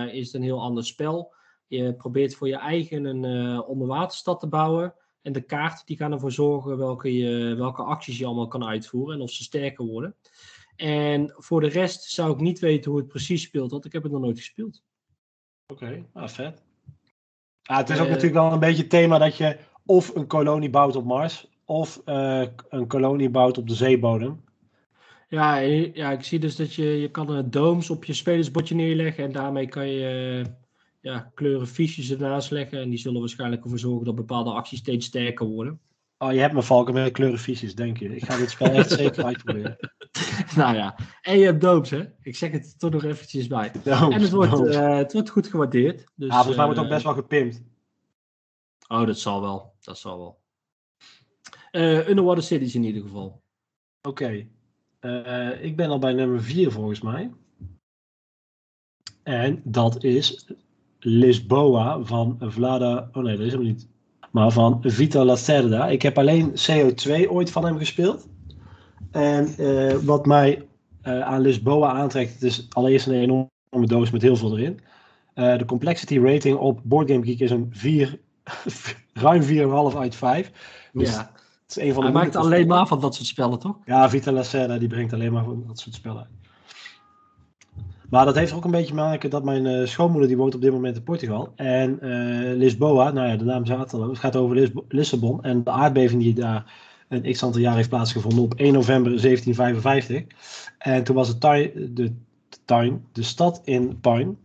is het een heel ander spel. Je probeert voor je eigen een onderwaterstad te bouwen. En de kaart die gaan ervoor zorgen welke, je, welke acties je allemaal kan uitvoeren en of ze sterker worden. En voor de rest zou ik niet weten hoe het precies speelt, want ik heb het nog nooit gespeeld. Oké, okay, ah, vet. Ah, het is ook uh, natuurlijk wel een beetje het thema dat je of een kolonie bouwt op Mars, of uh, een kolonie bouwt op de zeebodem. Ja, ja, ik zie dus dat je, je kan een domes op je spelersbordje neerleggen en daarmee kan je ja, kleuren fiches ernaast leggen. En die zullen waarschijnlijk ervoor zorgen dat bepaalde acties steeds sterker worden. Oh, je hebt me valken met kleuren fiches, denk je. Ik ga dit spel echt zeker uitproberen. [LAUGHS] nou ja, en je hebt doops, hè? Ik zeg het toch nog eventjes bij. Doops, en het wordt, uh, het wordt goed gewaardeerd. Dus, ja, volgens mij wordt het ook best wel gepimpt. Oh, dat zal wel. Dat zal wel. Uh, Underwater Cities in ieder geval. Oké. Okay. Uh, ik ben al bij nummer 4 volgens mij. En dat is Lisboa van Vlada. Oh nee, dat is hem niet. Maar van Vito Lacerda. Ik heb alleen CO2 ooit van hem gespeeld. En uh, wat mij uh, aan Lisboa aantrekt, het is allereerst een enorme doos met heel veel erin. Uh, de complexity rating op Board Geek is een 4, [LAUGHS] ruim 4,5 uit 5. Dus ja. Het is een van de Hij maakt alleen maar van dat soort spellen, toch? Ja, Vita La die brengt alleen maar van dat soort spellen uit. Maar dat heeft er ook een beetje te maken dat mijn uh, schoonmoeder die woont op dit moment in Portugal. En uh, Lisboa, nou ja, de naam zegt al, het gaat over Lis Lissabon. En de aardbeving die daar een x jaar heeft plaatsgevonden op 1 november 1755. En toen was het tuin, de, tuin, de stad in puin.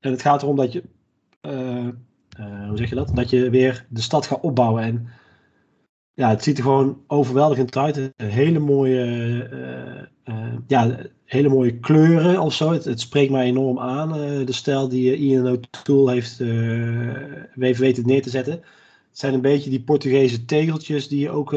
En het gaat erom dat je, uh, hoe zeg je dat? Dat je weer de stad gaat opbouwen. En ja, het ziet er gewoon overweldigend uit. Een hele mooie, ja, hele mooie kleuren of zo. Het, het spreekt mij enorm aan. Uh, de stijl die Ian O'Toole heeft, heeft weten neer te zetten. Het zijn een beetje die Portugese tegeltjes die je ook.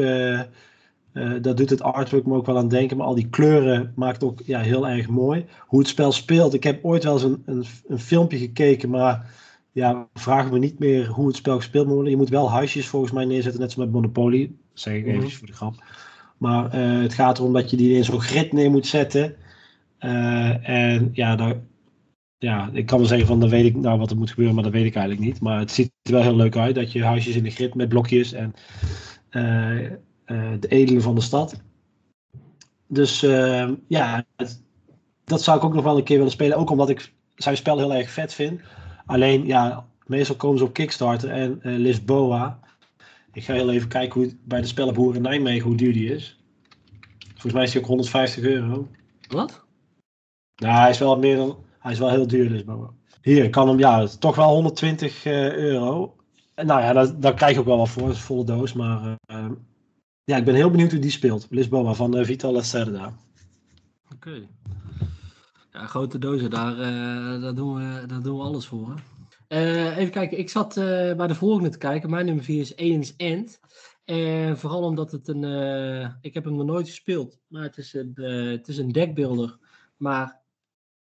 dat doet het artwork me ook wel aan denken. Maar al die kleuren maakt ook ja, heel erg mooi. Hoe het spel speelt. Ik heb ooit wel eens een, een, een filmpje gekeken, maar ja, vragen we niet meer hoe het spel gespeeld moet worden. Je moet wel huisjes volgens mij neerzetten, net zoals met Monopoly. Dat zeg ik even mm voor de grap. Maar uh, het gaat erom dat je die in zo'n grid neer moet zetten. Uh, en ja, daar, ja, ik kan wel zeggen van dan weet ik nou wat er moet gebeuren, maar dat weet ik eigenlijk niet. Maar het ziet er wel heel leuk uit dat je huisjes in de grid met blokjes en uh, de edelen van de stad. Dus ja, dat zou ik ook nog wel een keer willen spelen. Ook omdat ik zijn spel heel erg vet vind. Alleen, ja, meestal komen ze op Kickstarter en Lisboa. Ik ga heel even kijken hoe bij de spellenboer in Nijmegen hoe duur die is. Volgens mij is die ook 150 euro. Wat? Nou, hij is wel meer dan. Hij is wel heel duur, Lisboa. Hier, kan hem, ja, toch wel 120 uh, eh, euro. Nou ja, daar, daar krijg je ook wel wat voor, een volle doos. Maar uh, ja, ik ben heel benieuwd hoe die speelt. Lisboa van uh, Vital Lacerda. Oké. Ja, grote dozen, daar, daar, doen we, daar doen we alles voor. Uh, even kijken, ik zat bij de volgende te kijken. Mijn nummer 4 is Aliens End. En vooral omdat het een. ik heb hem nog nooit gespeeld, maar het is een, het is een deckbuilder. Maar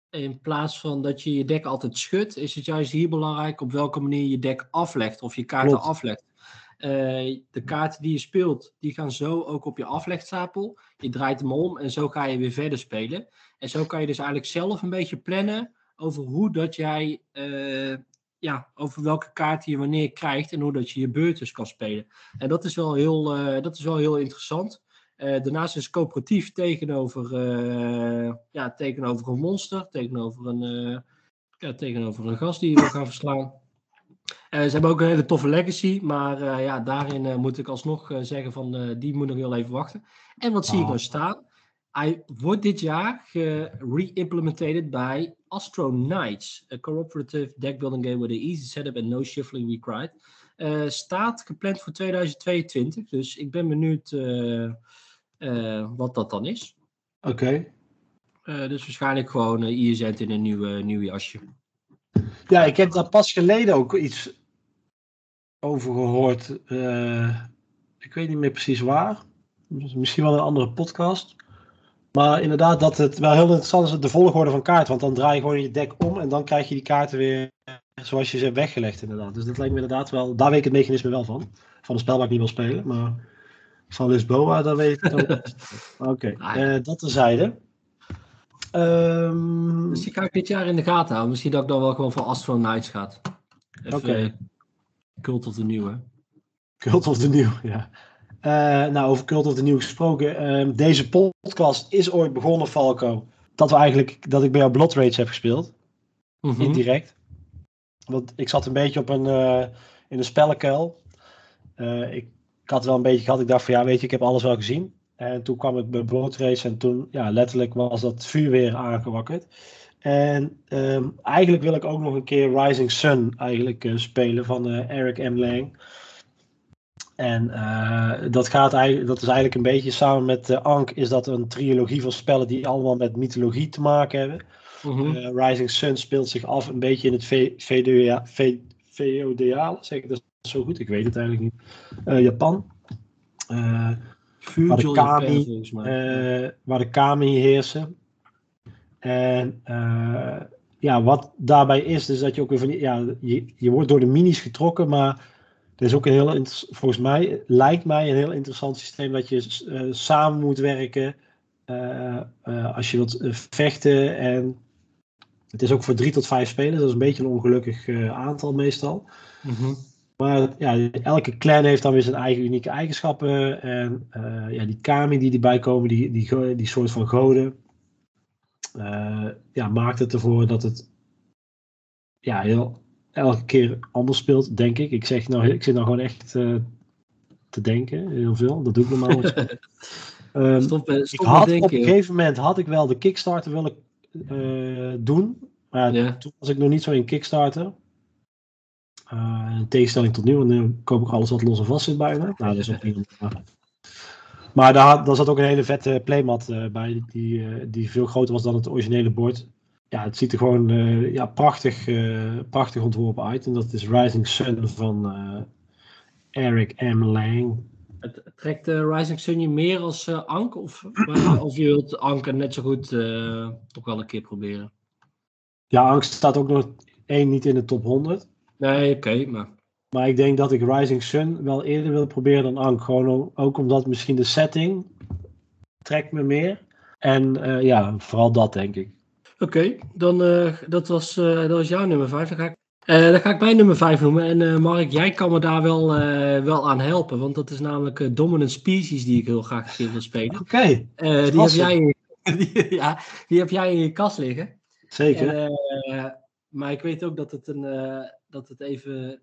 in plaats van dat je je deck altijd schudt, is het juist hier belangrijk op welke manier je deck aflegt of je kaarten Klopt. aflegt. de kaarten die je speelt, die gaan zo ook op je aflegstapel. Je draait hem om en zo ga je weer verder spelen. En zo kan je dus eigenlijk zelf een beetje plannen over hoe dat jij, uh, ja, over welke kaarten je wanneer krijgt en hoe dat je je beurt dus kan spelen. En dat is wel heel, uh, dat is wel heel interessant. Uh, daarnaast is coöperatief tegenover, ja, tegenover een monster, tegenover een, ja, tegenover een gast die wil gaan verslaan. ze hebben ook een hele toffe legacy, maar ja, daarin moet ik alsnog zeggen van die moet nog heel even wachten. En wat zie ik ah. nou staan? Hij wordt dit jaar ge-reimplemented bij Astro Knights, a cooperative deckbuilding game with an easy setup and no shuffling required. Staat gepland voor 2022, dus ik ben benieuwd wat dat dan is. Oké. Okay. dus waarschijnlijk gewoon ISN in een nieuw, nieuw jasje. Ja, ik heb daar pas geleden ook iets over gehoord. ik weet niet meer precies waar. Misschien wel een andere podcast. Maar inderdaad, dat het wel heel interessant is, de volgorde van kaart. Want dan draai je gewoon je deck om en dan krijg je die kaarten weer zoals je ze hebt weggelegd inderdaad. Dus dat lijkt me inderdaad wel, daar weet ik het mechanisme wel van. Van een spel waar ik niet wil spelen, maar van Lisboa, daar weet ik het ook [LAUGHS] Oké, okay. uh, eh, dat terzijde. Um... Misschien ga ik dit jaar in de gaten houden. Misschien dat ik dan wel gewoon voor Astro Knights gaat. Oké. Okay. Eh, Cult of the New, hè? Cult of the New, ja. Uh, nou, over Cult of the New gesproken. Uh, deze podcast is ooit begonnen, Falco. Dat we eigenlijk, dat ik bij jou Blood Rage heb gespeeld. Mm -hmm. Indirect. Want ik zat een beetje op een, in een spellenkuil. Ik, ik, had wel een beetje gehad. Ik dacht van ja, weet je, ik heb alles wel gezien. En toen kwam ik bij Blood Rage en toen, ja, letterlijk was dat vuur weer aangewakkerd. En um, eigenlijk wil ik ook nog een keer Rising Sun eigenlijk spelen van Eric M. Lang. En uh, dat, gaat eigenlijk, dat is eigenlijk een beetje samen met uh, Ank, is dat een trilogie van spellen die allemaal met mythologie te maken hebben. Mm uh, Rising Sun speelt zich af een beetje in het feodale, zeg ik dat zo goed? Ik weet het eigenlijk niet. Japan. waar, de kami, waar de kami heersen. En ja, wat daarbij is, is dat je ook weer van, ja, je, je wordt door de minis getrokken, maar er is ook een heel, volgens mij, lijkt mij een heel interessant systeem dat je uh, samen moet werken uh, uh, als je wilt vechten. En Het is ook voor drie tot vijf spelers. Dat is een beetje een ongelukkig eh, aantal meestal. Mhm. Maar ja, elke clan heeft dan weer zijn eigen unieke eigenschappen. En eh, ja, die kami die erbij komen, die, die, die soort van goden, eh, ja, maakt het ervoor dat het ja, heel, elke keer anders speelt, denk ik. Ik, zeg nou, ik zit nou gewoon echt eh, te denken, heel veel. Dat doe ik normaal. [LAUGHS] Stop, eh, ik had denken. op een gegeven moment had ik wel de Kickstarter willen doen. Maar Ja. toen was ik nog niet zo in Kickstarter. Eh, in tegenstelling tot nu, want nu koop ik alles wat los en vast zit bij me. Nou, dat is ook niet maar, maar daar, daar zat ook een hele vette playmat eh, bij, die, eh, die veel groter was dan het originele bord. Ja, het ziet er gewoon ja, prachtig, prachtig ontworpen uit. En dat is Rising Sun van Eric M. Lang. Het- Trekt Rising Sun je meer als eh, Ank? Of, je wilt Anker net zo goed toch wel een keer proberen? Ja, Angst staat ook nog één niet in de top 100. Nee, oké, maar... Maar ik denk dat ik Rising Sun wel eerder wil proberen dan Ank. Gewoon om- ook omdat misschien de setting trekt me meer. En eh, ja, vooral dat denk ik. Oké, dan eh, dat, was, eh, dat was jouw nummer 5. Dan ga ik, dan ga ik mijn nummer 5 noemen. En Mark, jij kan me daar wel, wel aan helpen. Want dat is namelijk Dominant Species die ik heel graag een keer wil spelen. Oké, die, heb jij [LAUGHS] die, ja, die heb jij in je kast liggen. zeker. En, maar ik weet ook dat het, een, dat het even.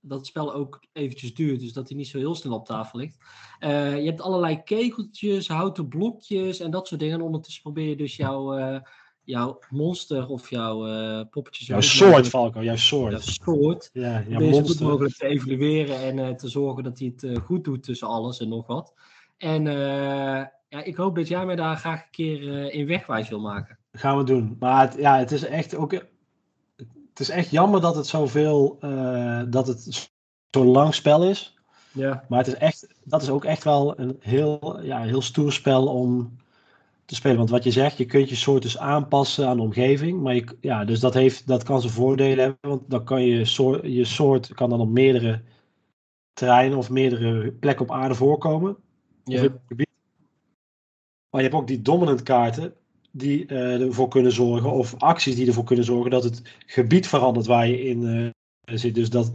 Dat het spel ook eventjes duurt, dus dat hij niet zo heel snel op tafel ligt. Eh, je hebt allerlei kegeltjes, houten blokjes en dat soort dingen. En ondertussen probeer je dus jouw, eh, jouw monster of jouw eh poppetjes. jouw soort, Falco, jouw jouw soort. soort. Ja, jouw goed monster. mogelijk te evalueren en te zorgen dat hij het goed doet tussen alles en nog wat. En ja, ik hoop dat jij mij daar graag een keer in wegwijs wil maken. Gaan we doen. Maar het, ja, het is echt ook. Het is echt jammer dat het zoveel. eh dat het zo'n lang spel is. Ja, Maar het is echt, dat is ook echt wel een heel, ja, heel stoer spel om te spelen. Want wat je zegt, je kunt je soort dus aanpassen aan de omgeving. Maar je, ja, dus dat, heeft, dat kan zijn voordelen hebben. Want dan kan je soort, je soort kan dan op meerdere terreinen of meerdere plekken op aarde voorkomen. Ja. Maar je hebt ook die dominant kaarten die eh, ervoor kunnen zorgen, of acties die ervoor kunnen zorgen dat het gebied verandert waar je in eh, zit. Dus dat,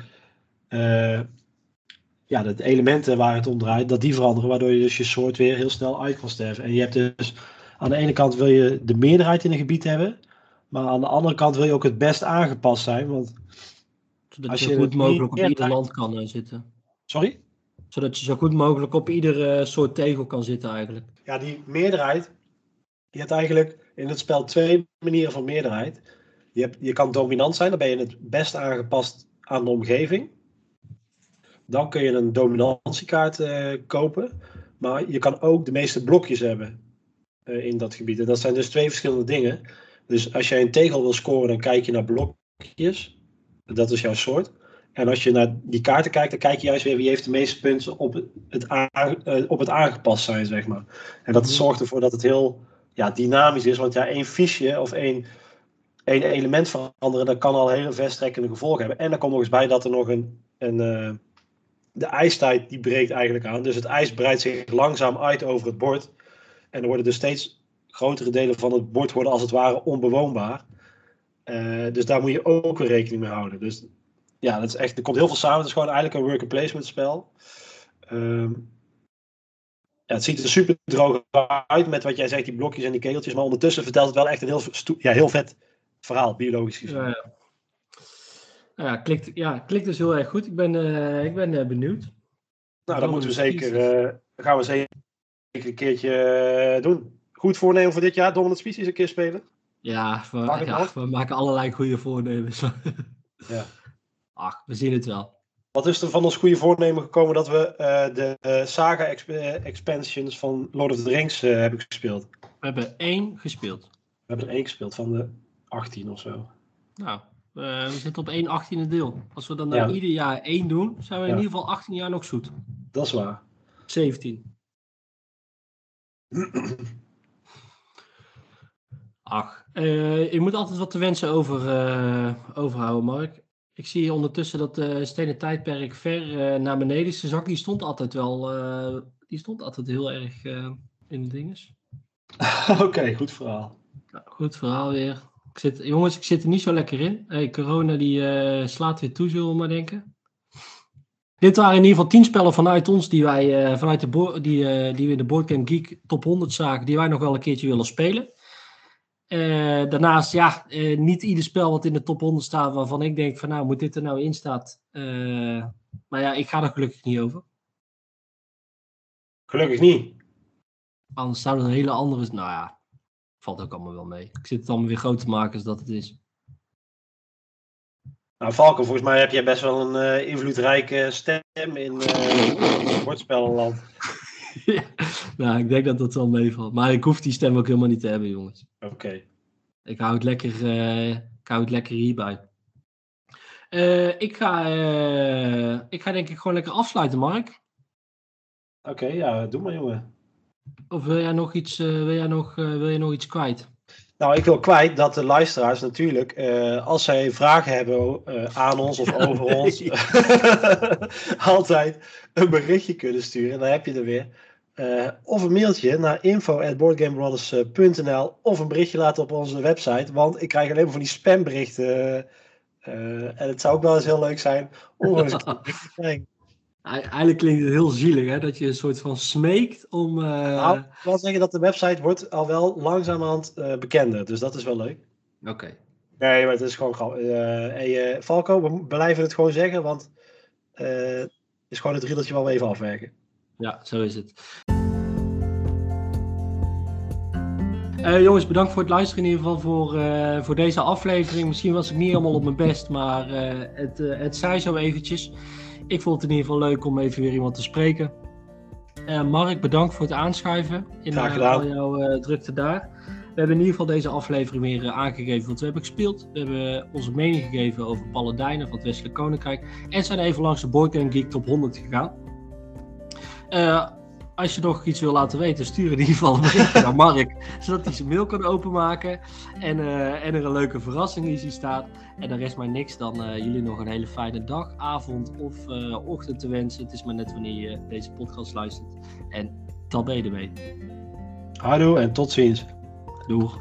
eh, ja, dat de elementen waar het om draait, dat die veranderen, waardoor je dus je soort weer heel snel uit kan sterven. En je hebt dus, aan de ene kant wil je de meerderheid in een gebied hebben, maar aan de andere kant wil je ook het best aangepast zijn. Want, Zodat Als je, zo goed mogelijk op ieder land kan zitten. sorry? Zodat je zo goed mogelijk op ieder soort tegel kan zitten eigenlijk. Ja, die meerderheid. Je hebt eigenlijk in het spel twee manieren van meerderheid. Je, hebt, je kan dominant zijn, dan ben je het best aangepast aan de omgeving. Dan kun je een dominantiekaart eh, kopen. Maar je kan ook de meeste blokjes hebben eh, in dat gebied. En dat zijn dus twee verschillende dingen. Dus als jij een tegel wil scoren, dan kijk je naar blokjes. Dat is jouw soort. En als je naar die kaarten kijkt, dan kijk je juist weer wie heeft de meeste punten op het, eh, op het aangepast zijn, zeg maar. En dat Mhm. zorgt ervoor dat het heel ja, dynamisch is. Want ja, één fiche of één, één element veranderen, dat kan al hele verstrekkende gevolgen hebben. En dan komt nog eens bij dat er nog een, een eh, de ijstijd die breekt eigenlijk aan. Dus het ijs breidt zich langzaam uit over het bord. En er worden dus steeds grotere delen van het bord worden als het ware onbewoonbaar. Eh, dus daar moet je ook weer rekening mee houden. Dus ja, dat is echt, er komt heel veel samen. Het is gewoon eigenlijk een worker placement spel. Ehm, ja, het ziet er super droog uit met wat jij zegt, die blokjes en die kegeltjes. Maar ondertussen vertelt het wel echt een heel, ja, heel vet verhaal, biologisch gezien. Ja, ja. Ja, klikt, ja, klikt dus heel erg goed. Ik ben, eh, ik ben eh, benieuwd. nou, dan moeten we zeker, eh, gaan we zeker een keertje doen. Goed voornemen voor dit jaar, Dominant Species een keer spelen. Ja, we, ja, we maken allerlei goede voornemens. Ja. [LAUGHS] Ach, we zien het wel. Wat is er van ons goede voornemen gekomen dat we eh, de eh, Saga exp- eh, expansions van Lord of the Rings hebben gespeeld? We hebben één gespeeld. We hebben er één gespeeld van de 18 of zo. Nou, we zitten op één achttiende deel. Als we dan nou Ja. ieder jaar één doen, zijn we in Ja. ieder geval 18 jaar nog zoet. Dat is waar. 17. [CLEARS THROAT] Ach, je moet altijd wat te wensen over, overhouden, Mark. Ik zie ondertussen dat de stenen tijdperk ver eh, naar beneden is gezakt. Die stond altijd wel, eh, die stond altijd heel erg eh, in de dinges. [LAUGHS] Oké, goed verhaal. Nou, goed verhaal weer. Ik zit, jongens, ik zit er niet zo lekker in. Hey, corona die eh, slaat weer toe, zullen we maar denken. Dit waren in ieder geval tien spellen vanuit ons die wij eh, vanuit de die, eh, die we in de Boardgame Geek top 100 zagen, die wij nog wel een keertje willen spelen. Eh, daarnaast, ja, eh, niet ieder spel wat in de top 100 staat waarvan ik denk van nou, moet dit er nou in staat. Eh, maar ja, ik ga er gelukkig niet over. Gelukkig niet. Anders zou het een hele andere. Nou ja, valt ook allemaal wel mee. Ik zit het allemaal weer groot te maken als dat het is. Nou, Valken, volgens mij heb jij best wel een invloedrijke stem in uh, sportspellenland. [LAUGHS] ja, nou, ik denk dat dat wel meevalt. Maar ik hoef die stem ook helemaal niet te hebben, jongens. Oké. Ik hou het lekker, eh, ik hou het lekker hierbij. Eh, ik, ga, eh, ik ga denk ik gewoon lekker afsluiten, Mark. Oké, ja, doe maar jongen. Of wil jij nog iets, wil jij nog, wil je nog iets kwijt? Nou, ik wil kwijt dat de luisteraars natuurlijk, eh, als zij vragen hebben eh, aan ons of [LAUGHS] over nee. ons, [LAUGHS] altijd een berichtje kunnen sturen. Dan heb je er weer. Eh, of een mailtje naar info.boardgamebrothers.nl of een berichtje laten op onze website. Want ik krijg alleen maar van die spamberichten. en het zou ook wel eens heel leuk zijn om eens te krijgen. Ei- Eigenlijk klinkt het heel zielig, hè? Dat je een soort van smeekt om... Nou, ik wil zeggen dat de website wordt al wel langzamerhand eh bekender. Dus dat is wel leuk. Oké. Nee, maar het is gewoon grappig. Eh, hey, Falco, we blijven het gewoon zeggen, want is gewoon het riedeltje wel even afwerken. Ja, zo is het. Jongens, bedankt voor het luisteren in ieder geval voor, voor deze aflevering. Misschien was ik niet helemaal op mijn best, maar het, het zei zo eventjes. Ik vond het in ieder geval leuk om even weer iemand te spreken. Eh, Mark, bedankt voor het aanschuiven in Graag eh, al jouw eh, drukte daar. We hebben in ieder geval deze aflevering weer aangegeven wat we hebben gespeeld. We hebben onze mening gegeven over Paladijnen van het Westelijk Koninkrijk. En zijn even langs de Game Geek Top 100 gegaan. Als je nog iets wil laten weten, stuur in ieder geval een berichtje naar Mark. [LAUGHS] Zodat hij zijn mail kan openmaken. En, eh, en er een leuke verrassing in staat. En dan rest maar niks dan eh, jullie nog een hele fijne dag, avond of eh, ochtend te wensen. Het is maar net wanneer je deze podcast luistert. En je ermee. Houdoe en tot ziens. Doeg.